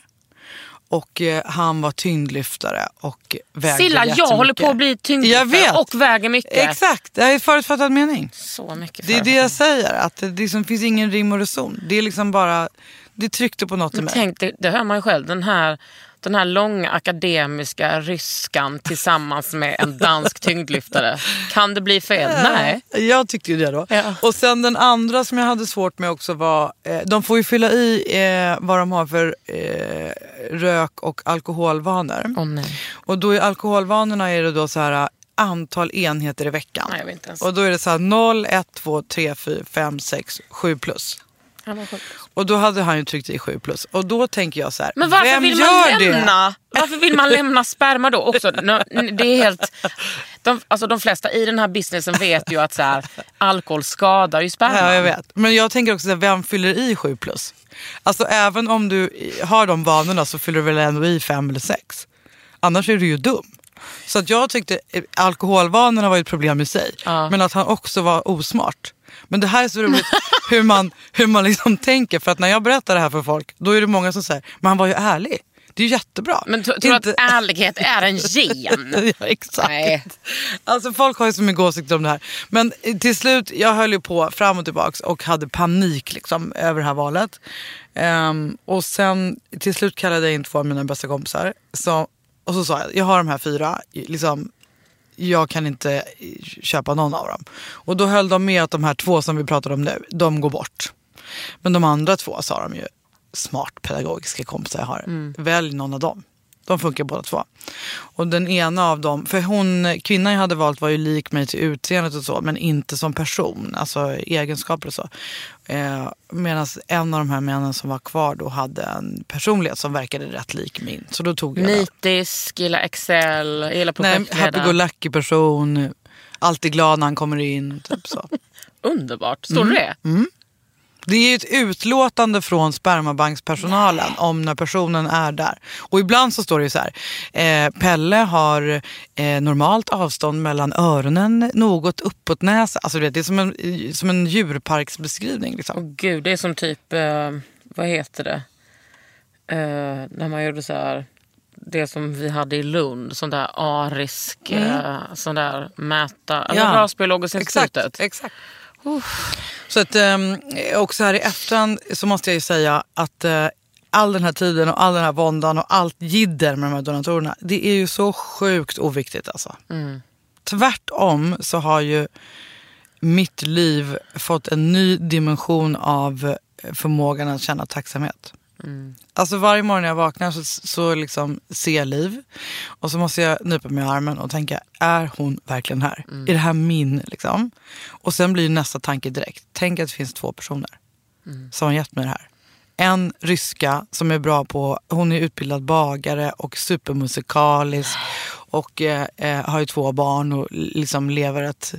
Och eh, han var tyngdlyftare och vägde Silla, jag håller på att bli tyngdlyftare och väger mycket. Exakt, det är förutfattad mening. Så mycket Det är det jag säger, att det liksom finns ingen rim och reson. Det är liksom bara, det tryckte på något i mig. tänk, det, det hör man ju själv. Den här, den här långa akademiska ryskan tillsammans med en dansk tyngdlyftare. Kan det bli fel? Nej. Jag tyckte ju det då. Ja. Och sen den andra som jag hade svårt med också var, eh, de får ju fylla i eh, vad de har för eh, rök och alkoholvanor. Nej. Och då i alkoholvanorna är det då så här antal enheter i veckan. Nej. Och då är det så här 0, 1, 2, 3, 4, 5, 6, 7 plus. Han var sjuk. Och då hade han ju tryckt i 7 plus. Och då tänker jag så här, Men varför vem vill gör man det? lämna? Varför vill man lämna sperma då också? Det är helt, de, alltså de flesta i den här businessen vet ju att så här, alkohol skadar ju sperman. Ja, jag vet. Men jag tänker också, så här, vem fyller i 7 plus? Alltså även om du har de vanorna så fyller du väl ändå i 5 eller 6? Annars är du ju dum. Så att jag tyckte eh, alkoholvanorna var ett problem i sig. Ja. Men att han också var osmart. Men det här är så roligt hur man, hur man liksom tänker. För att när jag berättar det här för folk, då är det många som säger, men han var ju ärlig. Det är jättebra. Men tror du Inte- att ärlighet är en gen? ja, exakt. Nej. Alltså folk har ju så mycket åsikter om det här. Men eh, till slut, jag höll ju på fram och tillbaks och hade panik liksom, över det här valet. Ehm, och sen till slut kallade jag in två av mina bästa kompisar. Så, och så sa jag, jag har de här fyra. Liksom, jag kan inte köpa någon av dem. Och då höll de med att de här två som vi pratar om nu, de går bort. Men de andra två sa de ju, smart pedagogiska kompisar jag har. Välj någon av dem. De funkar båda två. Och den ena av dem, för hon, kvinnan jag hade valt var ju lik mig till utseendet och så, men inte som person, alltså egenskaper och så. Eh, Medan en av de här männen som var kvar då hade en personlighet som verkade rätt lik min. Så då tog jag. Nitisk, gillar Excel, gillar Nej, projektledare. happy-go-lucky person, alltid glad när han kommer in. Typ så. Underbart. Står Mm. det? Det är ju ett utlåtande från spermabankspersonalen om när personen är där. Och ibland så står det ju så här. Eh, Pelle har eh, normalt avstånd mellan öronen, något uppåt näsa. Alltså du vet, det är som en, som en djurparksbeskrivning. Liksom. Åh gud, det är som typ, eh, vad heter det? Eh, när man gjorde så här, det som vi hade i Lund, sån där arisk, eh, sån där mäta, Mm. Ja. rasbiologiska Exakt, institutet. Exakt. Så att, um, också här i efterhand så måste jag ju säga att eh, all den här tiden och all den här våndan och allt jidder med de här donatorerna, det är ju så sjukt oviktigt alltså. Tvärtom så har ju mitt liv fått en ny dimension av förmågan att känna tacksamhet. Alltså varje morgon när jag vaknar så, så liksom ser jag Liv och så måste jag nypa mig i armen och tänka, är hon verkligen här? Är det här min? Liksom? Och sen blir nästa tanke direkt, tänk att det finns två personer som har gett mig det här. En ryska som är bra på, hon är utbildad bagare och supermusikalisk och eh, eh, har ju två barn och liksom lever ett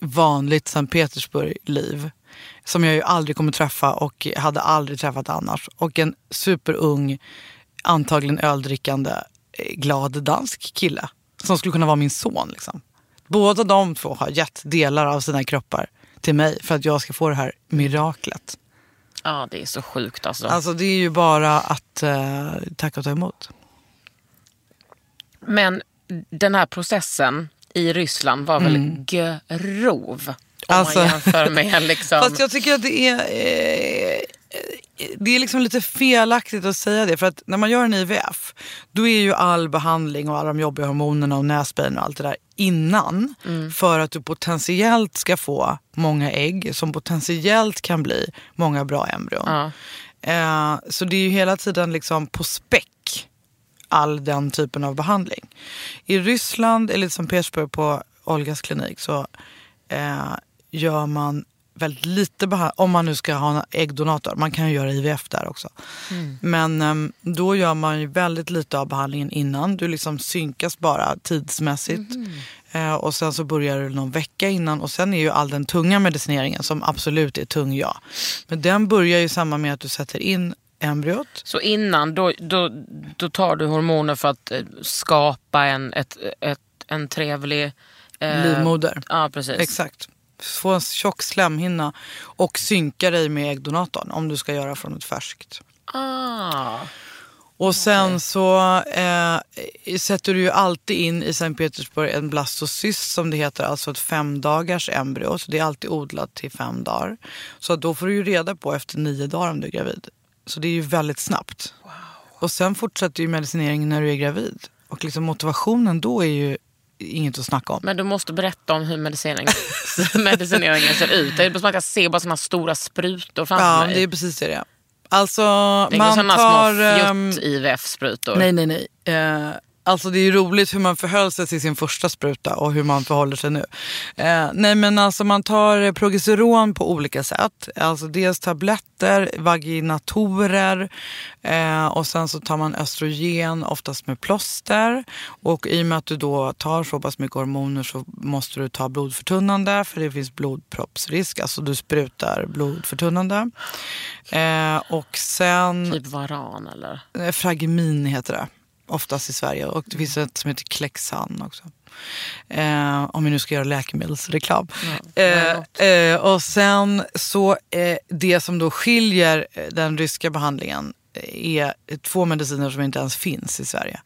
vanligt Sankt Petersburg-liv. Som jag ju aldrig kommer träffa och hade aldrig träffat annars. Och en superung, antagligen öldrickande, eh, glad dansk kille. Som skulle kunna vara min son. Liksom. Båda de två har gett delar av sina kroppar till mig för att jag ska få det här miraklet. Ja, det är så sjukt alltså. Alltså det är ju bara att eh, tacka och ta emot. Men den här processen i Ryssland var väl grov? Om Mm. Alltså- man jämför med liksom... Fast jag tycker att det är, eh, det är liksom lite felaktigt att säga det. För att när man gör en IVF, då är ju all behandling och alla de jobbiga hormonerna och näsbein och allt det där innan. För att du potentiellt ska få många ägg som potentiellt kan bli många bra embryon. Ja. Eh, så det är ju hela tiden liksom på späck all den typen av behandling. I Ryssland, eller som Petersburg på Olgas klinik, så eh, gör man väldigt lite behandling. Om man nu ska ha en äggdonator. Man kan ju göra IVF där också. Men ehm, då gör man ju väldigt lite av behandlingen innan. Du liksom synkas bara tidsmässigt. Eh, och sen så börjar det någon vecka innan och sen är ju all den tunga medicineringen som absolut är tung ja. Men den börjar ju samma med att du sätter in embryot. Så innan då, då, då tar du hormoner för att eh, skapa en, ett, ett, en trevlig... eh, Livmoder. Ja, precis. Exakt. Få en tjock slemhinna och synka dig med äggdonatorn om du ska göra från ett färskt. Ah. Och sen så eh, sätter du ju alltid in i Sankt Petersburg en blastocyst som det heter, alltså ett femdagars embryo. Så det är alltid odlat till fem dagar. Så då får du ju reda på efter nio dagar om du är gravid. Så det är ju väldigt snabbt. Och sen fortsätter ju medicineringen när du är gravid. Och liksom motivationen då är ju inget att snacka om. Men du måste berätta om hur medicineringen, medicineringen ser ut. Det är som att ser bara såna stora sprutor framför Ja, mig. det är precis det det är. Alltså det är man såna tar... små ehm, fjutt-IVF-sprutor. Nej, nej, nej. Eh, alltså det är ju roligt hur man förhöll sig till sin första spruta och hur man förhåller sig nu. Eh, nej men alltså man tar progesteron på olika sätt. Alltså dels tabletter, vaginatorer eh, och sen så tar man östrogen oftast med plåster. Och i och med att du då tar så pass mycket hormoner så måste du ta blodförtunnande för det finns blodproppsrisk. Alltså du sprutar blodförtunnande. Eh, och sen... Typ varan eller? Eh, Fragemin heter det. Oftast i Sverige. Och det finns ett som heter Klexan också. Eh, om vi nu ska göra läkemedelsreklam. eh, eh, och sen så eh, det som då skiljer eh, den ryska behandlingen är två mediciner som inte ens finns i Sverige.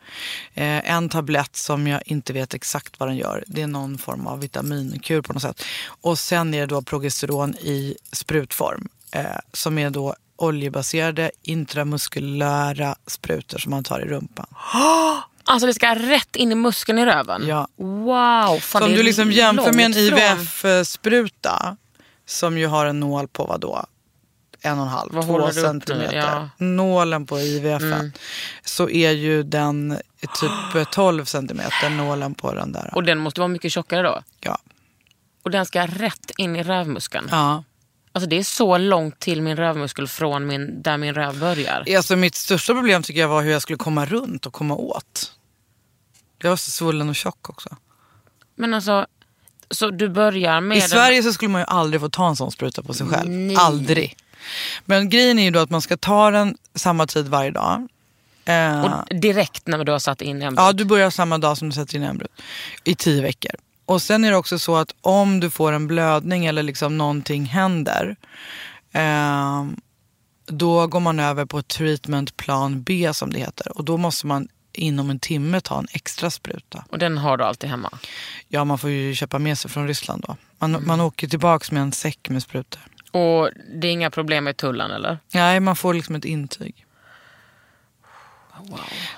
Eh, en tablett som jag inte vet exakt vad den gör. Det är någon form av vitaminkur på något sätt. Och sen är det då progesteron i sprutform. Eh, som är då oljebaserade intramuskulära sprutor som man tar i rumpan. Alltså det ska rätt in i muskeln i röven? Ja. Wow! Fan, Så om du liksom jämför med en IVF-spruta som ju har en nål på vadå? En och en halv, Vad två centimeter. Ja. Mm. Nålen på IVF så är ju den typ 12 centimeter, nålen på den där. Och den måste vara mycket tjockare då? Ja. Och den ska rätt in i rövmuskeln? ja. Alltså det är så långt till min rövmuskel från min, där min röv börjar. Alltså mitt största problem tycker jag var hur jag skulle komma runt och komma åt. Jag var så svullen och tjock också. Men alltså, så du börjar med... I den- Sverige så skulle man ju aldrig få ta en sån spruta på sig själv. Aldrig. Men grejen är ju då att man ska ta den samma tid varje dag. Eh, Och direkt när du har satt in embryot? ja, du börjar samma dag som du sätter in embryot. I tio veckor. Och sen är det också så att om du får en blödning eller liksom någonting händer. Eh, då går man över på treatment plan B som det heter. Och då måste man inom en timme ta en extra spruta. Och den har du alltid hemma? Ja, man får ju köpa med sig från Ryssland då. Man, man åker tillbaks med en säck med sprutor. Och det är inga problem med tullen eller? Nej, man får liksom ett intyg.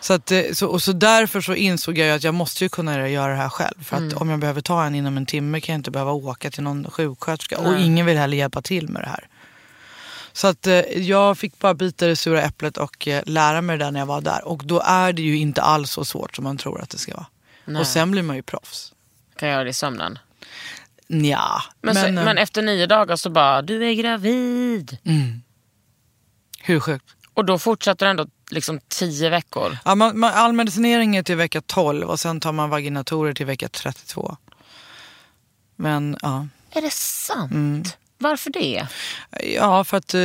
Så, att, eh, så, och så därför så insåg jag ju att jag måste ju kunna göra det här själv. För att om jag behöver ta en inom en timme kan jag inte behöva åka till någon sjuksköterska. Och ingen vill heller hjälpa till med det här. Så att eh, jag fick bara bita det sura äpplet och eh, lära mig det där när jag var där. Och då är det ju inte alls så svårt som man tror att det ska vara. Nej. Och sen blir man ju proffs. Kan jag göra det i sömnen? Nja, Men, men, men efter nio dagar så bara, du är gravid. hur sjukt? Och då fortsätter det ändå liksom tio veckor. Ja, man, man, all medicinering är till vecka 12 och sen tar man vaginatorer till vecka 32. Men ja, Är det sant? Mm. Varför det? ja för att eh,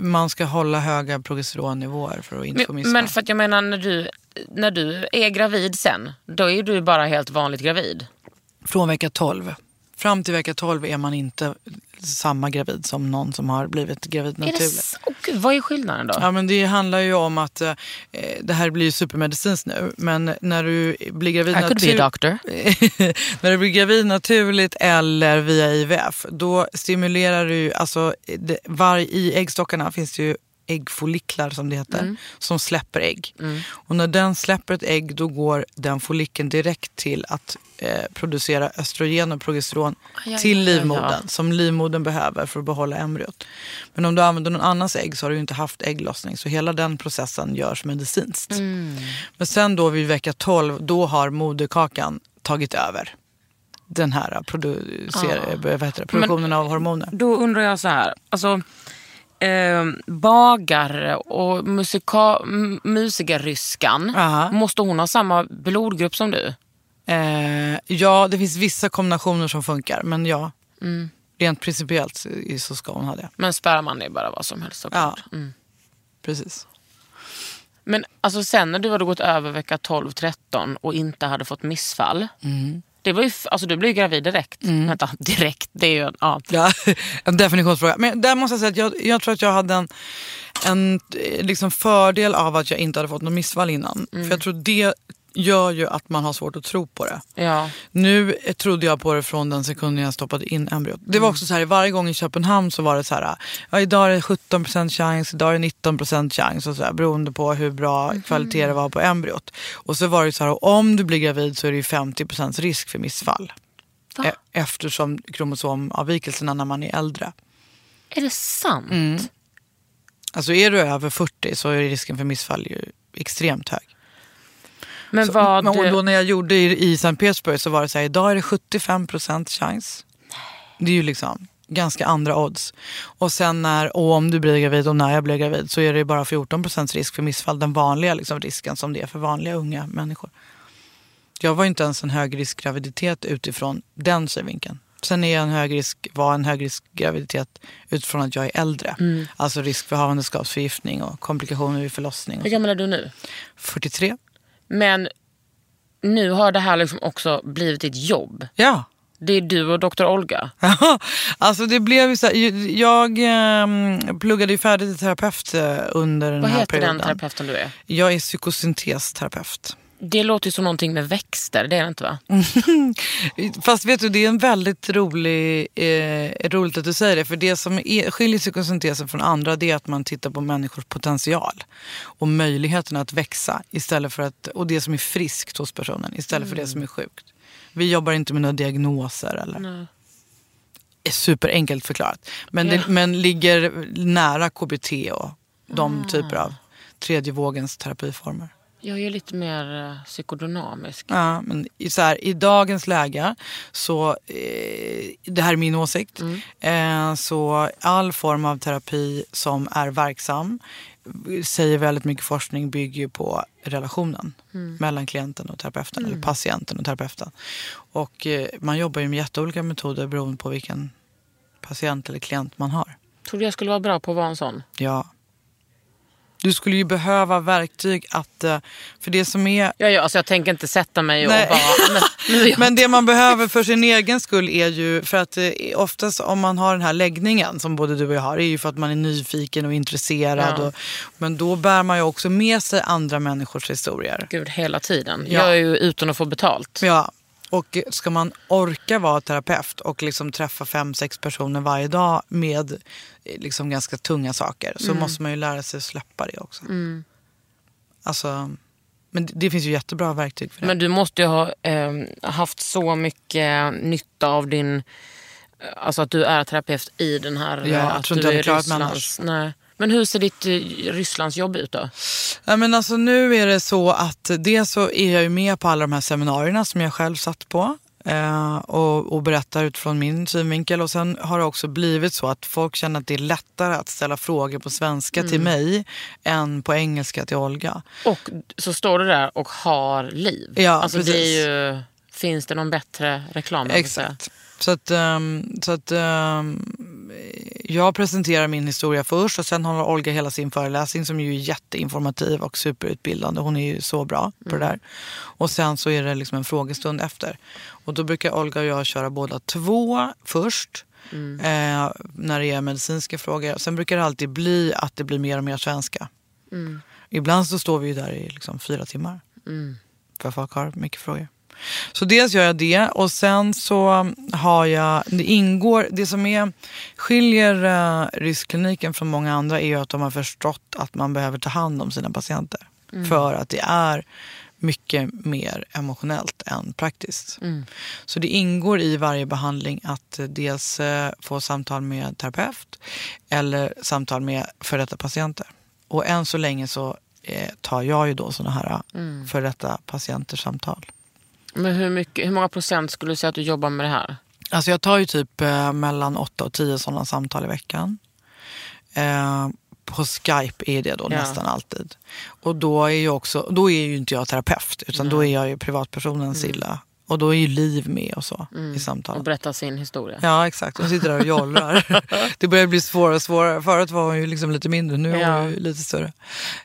man ska hålla höga progesteronnivåer för att inte få missfall. men för att jag menar när du, när du är gravid sen, då är du bara helt vanligt gravid. Från vecka 12. Fram till vecka 12 är man inte samma gravid som någon som har blivit gravid naturligt. Gud, vad är skillnaden då? Ja, men det handlar ju om att eh, det här blir ju supermedicinskt nu. Men när du blir gravid natur- när du blir gravid naturligt eller via IVF, då stimulerar du, alltså det, var, i äggstockarna finns det ju äggfolliklar som det heter, Mm. som släpper ägg. Och när den släpper ett ägg då går den follikeln direkt till att eh, producera östrogen och progesteron ja, till ja, ja, ja. livmodern som livmodern behöver för att behålla embryot. Men om du använder någon annans ägg så har du inte haft ägglossning så hela den processen görs medicinskt. Mm. Men sen då vid vecka 12 då har moderkakan tagit över den här producer, heter det, produktionen av hormoner. Då undrar jag så här. Alltså, eh, bagare och musika, musikerryskan, Aha. måste hon ha samma blodgrupp som du? Eh, ja, det finns vissa kombinationer som funkar. Men ja, Mm. rent principiellt så- ska hon ha det. Men sperman är bara vad som helst såklart. Ja. Precis. Men alltså sen när du hade gått över vecka 12-13 och inte hade fått missfall. Mm. Det var ju, alltså du blev ju gravid direkt. Vänta, direkt. Det är ju, ja. Ja, en definitionsfråga. Men där måste jag säga att jag, jag tror att jag hade en, en eh, liksom fördel av att jag inte hade fått något missfall innan. För jag tror det gör ju att man har svårt att tro på det. ja. Nu trodde jag på det från den sekunden jag stoppade in embryot. Det var också så här, varje gång i Köpenhamn så var det så här, ja, idag är det 17% chans, idag är det 19% chans och så här, beroende på hur bra kvalitet det var på embryot. Och så var det så här, om du blir gravid så är det ju 50% risk för missfall. Va? E- Eftersom kromosomavvikelserna när man är äldre. Är det sant? Mm. Alltså är du över 40 så är risken för missfall ju extremt hög. Men vad... och då när jag gjorde i, i Sankt Petersburg så var det så här, idag är det 75% chans. Det är ju liksom ganska andra odds. Och sen när, och om du blir gravid och när jag blir gravid så är det bara 14% risk för missfall. Den vanliga liksom, risken som det är för vanliga unga människor. Jag var ju inte ens en högriskgraviditet utifrån den synvinkeln. Sen är jag en högrisk, var en högriskgraviditet utifrån att jag är äldre. Alltså risk för havandeskapsförgiftning och komplikationer vid förlossning. Hur gammal är du nu? 43. Men nu har det här liksom också blivit ditt jobb. Ja. Det är du och doktor Olga. Alltså det blev ju så här, jag eh, pluggade ju färdigt till terapeut eh, under den Vad här heter perioden. den terapeuten du är? Jag är psykosyntesterapeut. Det låter ju som någonting med växter, det är det inte va? Fast vet du, det är en väldigt rolig, eh, roligt att du säger det. För det som är, skiljer psykosyntesen från andra det är att man tittar på människors potential. Och möjligheten att växa istället för att, och det som är friskt hos personen istället för det som är sjukt. Vi jobbar inte med några diagnoser eller Nej. är superenkelt förklarat. Men, Ja. det, men ligger nära KBT och de typer av tredje vågens terapiformer. Jag är lite mer eh, psykodynamisk. Ja, men i, så här, I dagens läge, så, eh, det här är min åsikt, eh, så all form av terapi som är verksam säger väldigt mycket forskning bygger ju på relationen mellan klienten och terapeuten eller patienten och terapeuten. Och eh, man jobbar ju med jätteolika metoder beroende på vilken patient eller klient man har. Tror du jag skulle vara bra på att vara en sån? Ja. Du skulle ju behöva verktyg att... eh, För det som är... Ja, ja, alltså jag tänker inte sätta mig och Nej. bara... Men, Men det man behöver för sin egen skull är ju... För att eh, oftast om man har den här läggningen som både du och jag har, är ju för att man är nyfiken och intresserad. Ja. Och, men då bär man ju också med sig andra människors historier. Gud, hela tiden. Ja. Jag är ju utan att få betalt. Ja. Och ska man orka vara terapeut och liksom träffa fem, sex personer varje dag med eh, liksom ganska tunga saker så Mm. måste man ju lära sig att släppa det också. Alltså, men det, finns ju jättebra verktyg för det. Men du måste ju ha eh, haft så mycket nytta av din... Alltså att du är terapeut i den här... Ja, eh, jag att tror inte du jag är hade klarat mig Rysslands- Nej. Men hur ser ditt eh, Rysslandsjobb ut då? Ja, men alltså, nu är det så att dels så är jag ju med på alla de här seminarierna som jag själv satt på. Eh, och, och berättar utifrån min synvinkel. Och sen har det också blivit så att folk känner att det är lättare att ställa frågor på svenska till Mm. mig än på engelska till Olga. Och så står du där och har liv. Ja, alltså det precis. är ju, finns det någon bättre reklam? Exakt. Så att, ehm, så att ehm, jag presenterar min historia först och sen håller Olga hela sin föreläsning som ju är jätteinformativ och superutbildande. Hon är ju så bra på det där. Och sen så är det liksom en frågestund efter. Och då brukar Olga och jag köra båda två först. Eh, när det är medicinska frågor. Sen brukar det alltid bli att det blir mer och mer svenska. Ibland så står vi ju där i liksom fyra timmar. För folk har mycket frågor. Så dels gör jag det och sen så har jag, det ingår, det som är, skiljer uh, riskkliniken från många andra är ju att de har förstått att man behöver ta hand om sina patienter. För att det är mycket mer emotionellt än praktiskt. Så det ingår i varje behandling att eh, dels eh, få samtal med terapeut eller samtal med före detta patienter. Och än så länge så eh, tar jag ju då sådana här mm. före detta patienters samtal. Men hur, mycket, hur många procent skulle du säga att du jobbar med det här? Alltså jag tar ju typ eh, mellan 8 och 10 sådana samtal i veckan. Eh, på Skype är det då Ja. nästan alltid. Och då är, ju också, då är ju inte jag terapeut utan då är jag ju privatpersonen Silla Och då är ju Liv med och så i samtalet. Och berätta sin historia. Ja exakt, hon sitter där och jollrar. det börjar bli svårare och svårare. Förut var hon ju liksom lite mindre, nu är Ja. hon ju lite större.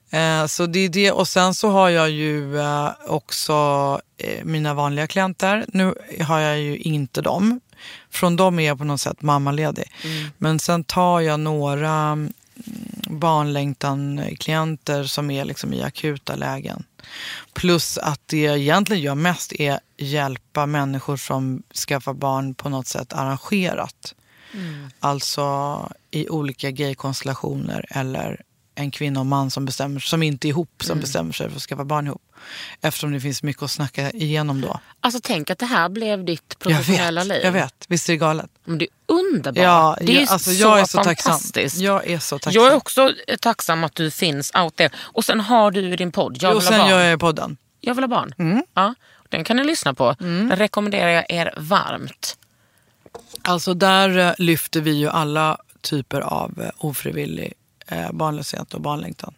Eh, så det är det. Och sen så har jag ju eh, också eh, mina vanliga klienter. Nu har jag ju inte dem. Från dem är jag på något sätt mammaledig. Men sen tar jag några mm, barnlängtan-klienter som är liksom i akuta lägen. Plus att det jag egentligen gör mest är hjälpa människor som skaffar barn på något sätt arrangerat. Alltså i olika gaykonstellationer eller en kvinna och man som bestämmer som inte är ihop som bestämmer sig för att skaffa barn ihop. Eftersom det finns mycket att snacka igenom då. Alltså tänk att det här blev ditt Jag professionella vet, liv. jag vet. Visst är det galet? Men det är underbart. Ja, det är jag, alltså, så jag är så tacksam. fantastiskt. Jag är så tacksam. Jag är också tacksam att du finns out there. Och sen har du din podd, Jag och vill ha sen barn. gör jag podden. Jag vill ha barn. Mm. Ja, den kan ni lyssna på. Den rekommenderar jag er varmt. Alltså där eh, lyfter vi ju alla typer av eh, ofrivillig barnlöshet och barnlängtan.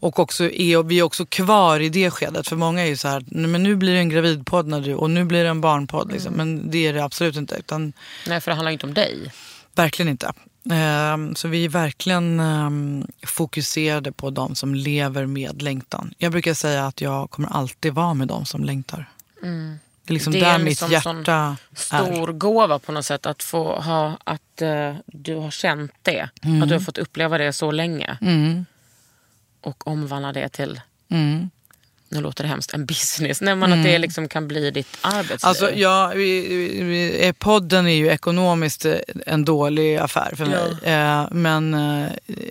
Och också är, vi är också kvar i det skedet. För många är ju så här, "Nej, men nu blir det en gravidpodd när du, och nu blir det en barnpodd. Liksom. Men det är det absolut inte. Utan Nej, för det handlar ju inte om dig. verkligen inte. Ehm, Så vi är verkligen ehm, fokuserade på de som lever med längtan. Jag brukar säga att jag kommer alltid vara med de som längtar. Det är liksom Det är där en mitt liksom hjärta är. Stor gåva på något sätt att få ha att eh, du har känt det. Att du har fått uppleva det så länge. Och omvandla det till, Mm. Nu låter det hemskt, en business. Nej, men att det liksom kan bli ditt arbetsliv. Alltså, ja, vi, vi, eh, podden är ju ekonomiskt eh, en dålig affär för mig. Eh, men eh,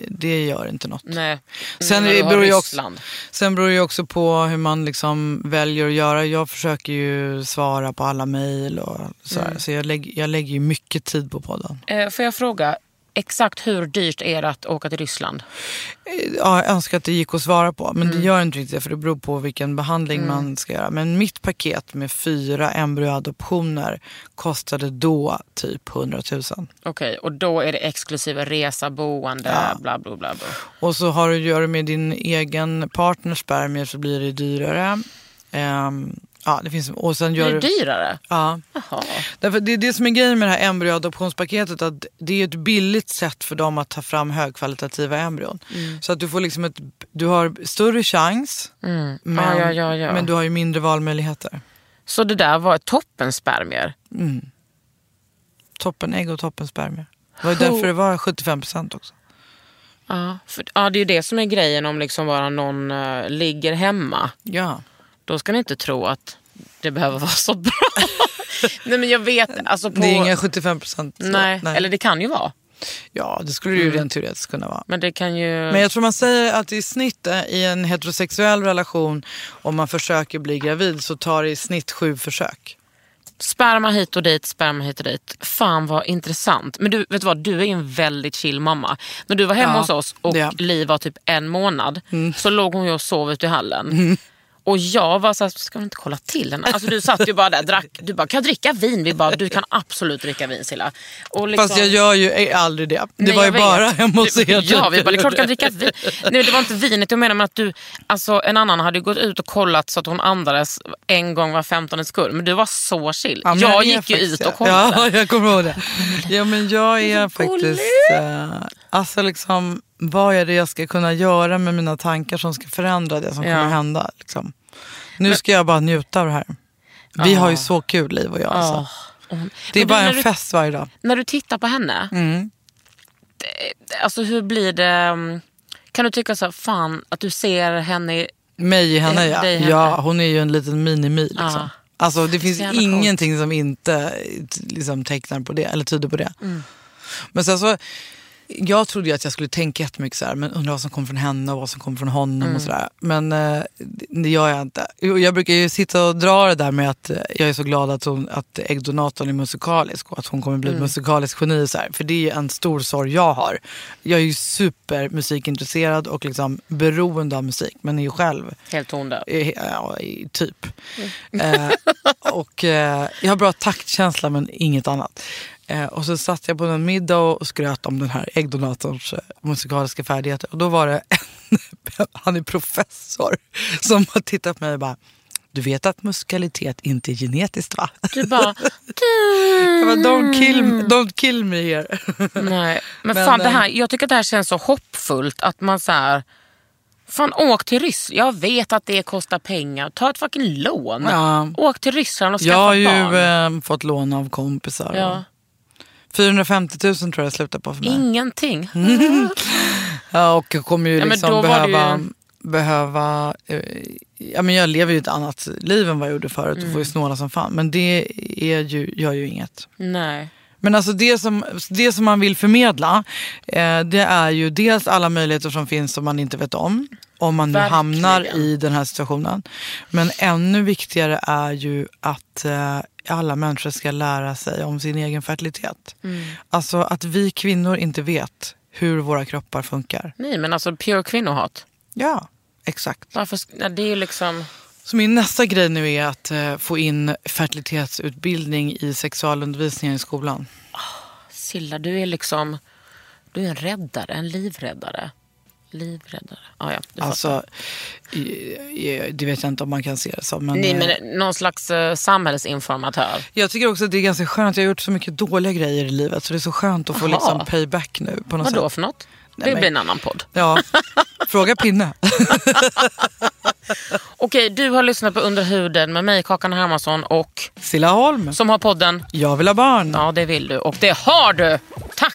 det gör inte något. Nej, Sen har beror det också-. Sen beror det ju också på hur man liksom väljer att göra. Jag försöker ju svara på alla mejl och så, Mm. så jag, lägger, jag lägger ju mycket tid på podden. Eh, får jag fråga, exakt hur dyrt är det att åka till Ryssland? Eh, Ja, jag önskar att det gick att svara på, men Mm. det gör inte riktigt det för det beror på vilken behandling man ska göra. Men mitt paket med fyra embryoadoptioner kostade då typ 100 000. Okej, och då är det exklusive resa, boende, bla bla bla. bla. Och så har du att göra med din egen partners spermier så blir det dyrare. Ehm, ja, det finns, och sen gör det du, dyrare? ja. Jaha. Därför det är det som är grejen med det här embryoadoptionspaketet. Att det är ett billigt sätt för dem att ta fram högkvalitativa embryon. Mm. Så att du får liksom ett, du har större chans Men, Ja, ja, ja, ja. men du har ju mindre valmöjligheter. Så det där var ett toppenspermier? Toppen ägg och toppen spermier. Det var ju därför det var 75 procent också. Ja, för, ja, det är ju det som är grejen om liksom bara någon eh, ligger hemma. Ja. Då ska ni inte tro att det behöver vara så bra. Nej men jag vet, alltså på... Det är inga 75 procent. nej, eller det kan ju vara. Ja, det skulle det ju rent teoretiskt kunna vara. Men det kan ju... Men jag tror man säger att i snitt eh, i en heterosexuell relation om man försöker bli gravid så tar det i snitt sju försök. Sperma hit och dit, sperma hit och dit. Fan vad intressant. Men du, vet du vad? Du är ju en väldigt chill mamma. När du var hemma Ja, hos oss och. Mm. Liv var typ en månad så låg hon ju och sov ute i hallen. Och jag var såhär, ska vi inte kolla till henne? Alltså du satt ju bara där, drack, du bara, kan jag dricka vin? Vi bara, du kan absolut dricka vin Silla. Och liksom- Fast jag gör ju eh, aldrig det. Det Nej, var ju jag bara hemma hos Du- er. Ja, vi bara, det är klart du kan dricka vin. Nej, det var inte vinet jag menar, men att du, alltså en annan hade gått ut och kollat så att hon andades en gång var femtonde sekund. Men du var så chill. Ja, jag är gick ju faktiskt ut och kollade. Ja, jag kommer ihåg det. Ja, men jag är faktiskt... gullig. Eh, alltså liksom, vad är det jag ska kunna göra med mina tankar som ska förändra det som Ja. kommer hända? Liksom. Nu ska jag bara njuta av det här. Vi har ju så kul, Liv och jag. Alltså. Ja. Det är bara en du- fest varje dag. När du tittar på henne, Mm. alltså hur blir det? mm, Kan du tycka så här, fan att du ser henne. Mig i henne, Eh, ja. henne. ja. Hon är ju en liten mini-mi. Liksom. Ja. Alltså, det finns ingenting som inte liksom, tecknar på det, eller tyder på det. Mm. Men sen så, jag trodde att jag skulle tänka jättemycket så här, men undrar vad som kommer från henne och vad som kommer från honom Mm. och sådär. Men eh, det gör jag inte. Jag brukar ju sitta och dra det där med att eh, jag är så glad att, hon, att äggdonatorn är musikalisk och att hon kommer bli Mm. ett musikaliskt geni. Så här. För det är ju en stor sorg jag har. Jag är ju supermusikintresserad och liksom beroende av musik, men är ju själv Helt tondöv. Eh, Ja, typ. Eh, och eh, jag har bra taktkänsla men inget annat. Eh, och så satt jag på en middag och skröt om den här äggdonatorns eh, musikaliska färdigheter. Och då var det en, han är professor, som har tittat på mig och bara Du vet att muskalitet inte är genetiskt va? Du bara... Jag bara, don't, kill, don't kill me here. Nej, men, Men, fan det eh, här, jag tycker att det här känns så hoppfullt att man så här, Fan åk till Ryssland. Jag vet att det kostar pengar. Ta ett fucking lån. Ja. Åk till Ryssland och skaffa Jag har ju barn. eh, fått lån av kompisar. Ja. 450 000 tror jag det slutar på för mig. Ingenting. Ja, och jag kommer ju Ja, liksom behöva... ju- behöva eh, ja, men jag lever ju ett annat liv än vad jag gjorde förut och Mm. får ju snåla som fan. Men det är ju, gör ju inget. Nej. Men alltså det som, det som man vill förmedla eh, det är ju dels alla möjligheter som finns som man inte vet om. Om man nu Verkligen. hamnar i den här situationen. Men ännu viktigare är ju att eh, alla människor ska lära sig om sin egen fertilitet. Mm. Alltså att vi kvinnor inte vet hur våra kroppar funkar. Nej men alltså pure kvinnohat. Ja, exakt. Varför, ja, det är liksom... Så min nästa grej nu är att eh, få in fertilitetsutbildning i sexualundervisningen i skolan. Silla du är liksom... Du är en räddare, en livräddare. Livräddare. Ah, ja, du. Alltså, det vet jag inte om man kan se det som. Men, Nej, eh, men någon slags uh, samhällsinformatör. Jag tycker också att det är ganska skönt. Jag har gjort så mycket dåliga grejer i livet så det är så skönt att få Jaha. liksom payback nu. På något Vad då sätt. för något? Nej, det men- blir en annan podd. Ja, fråga Pinne. Okej, du har lyssnat på Under huden med mig, Kakan Hermansson och Silla Holm, som har podden jag vill ha barn. Ja, det vill du. Och det har du! Tack!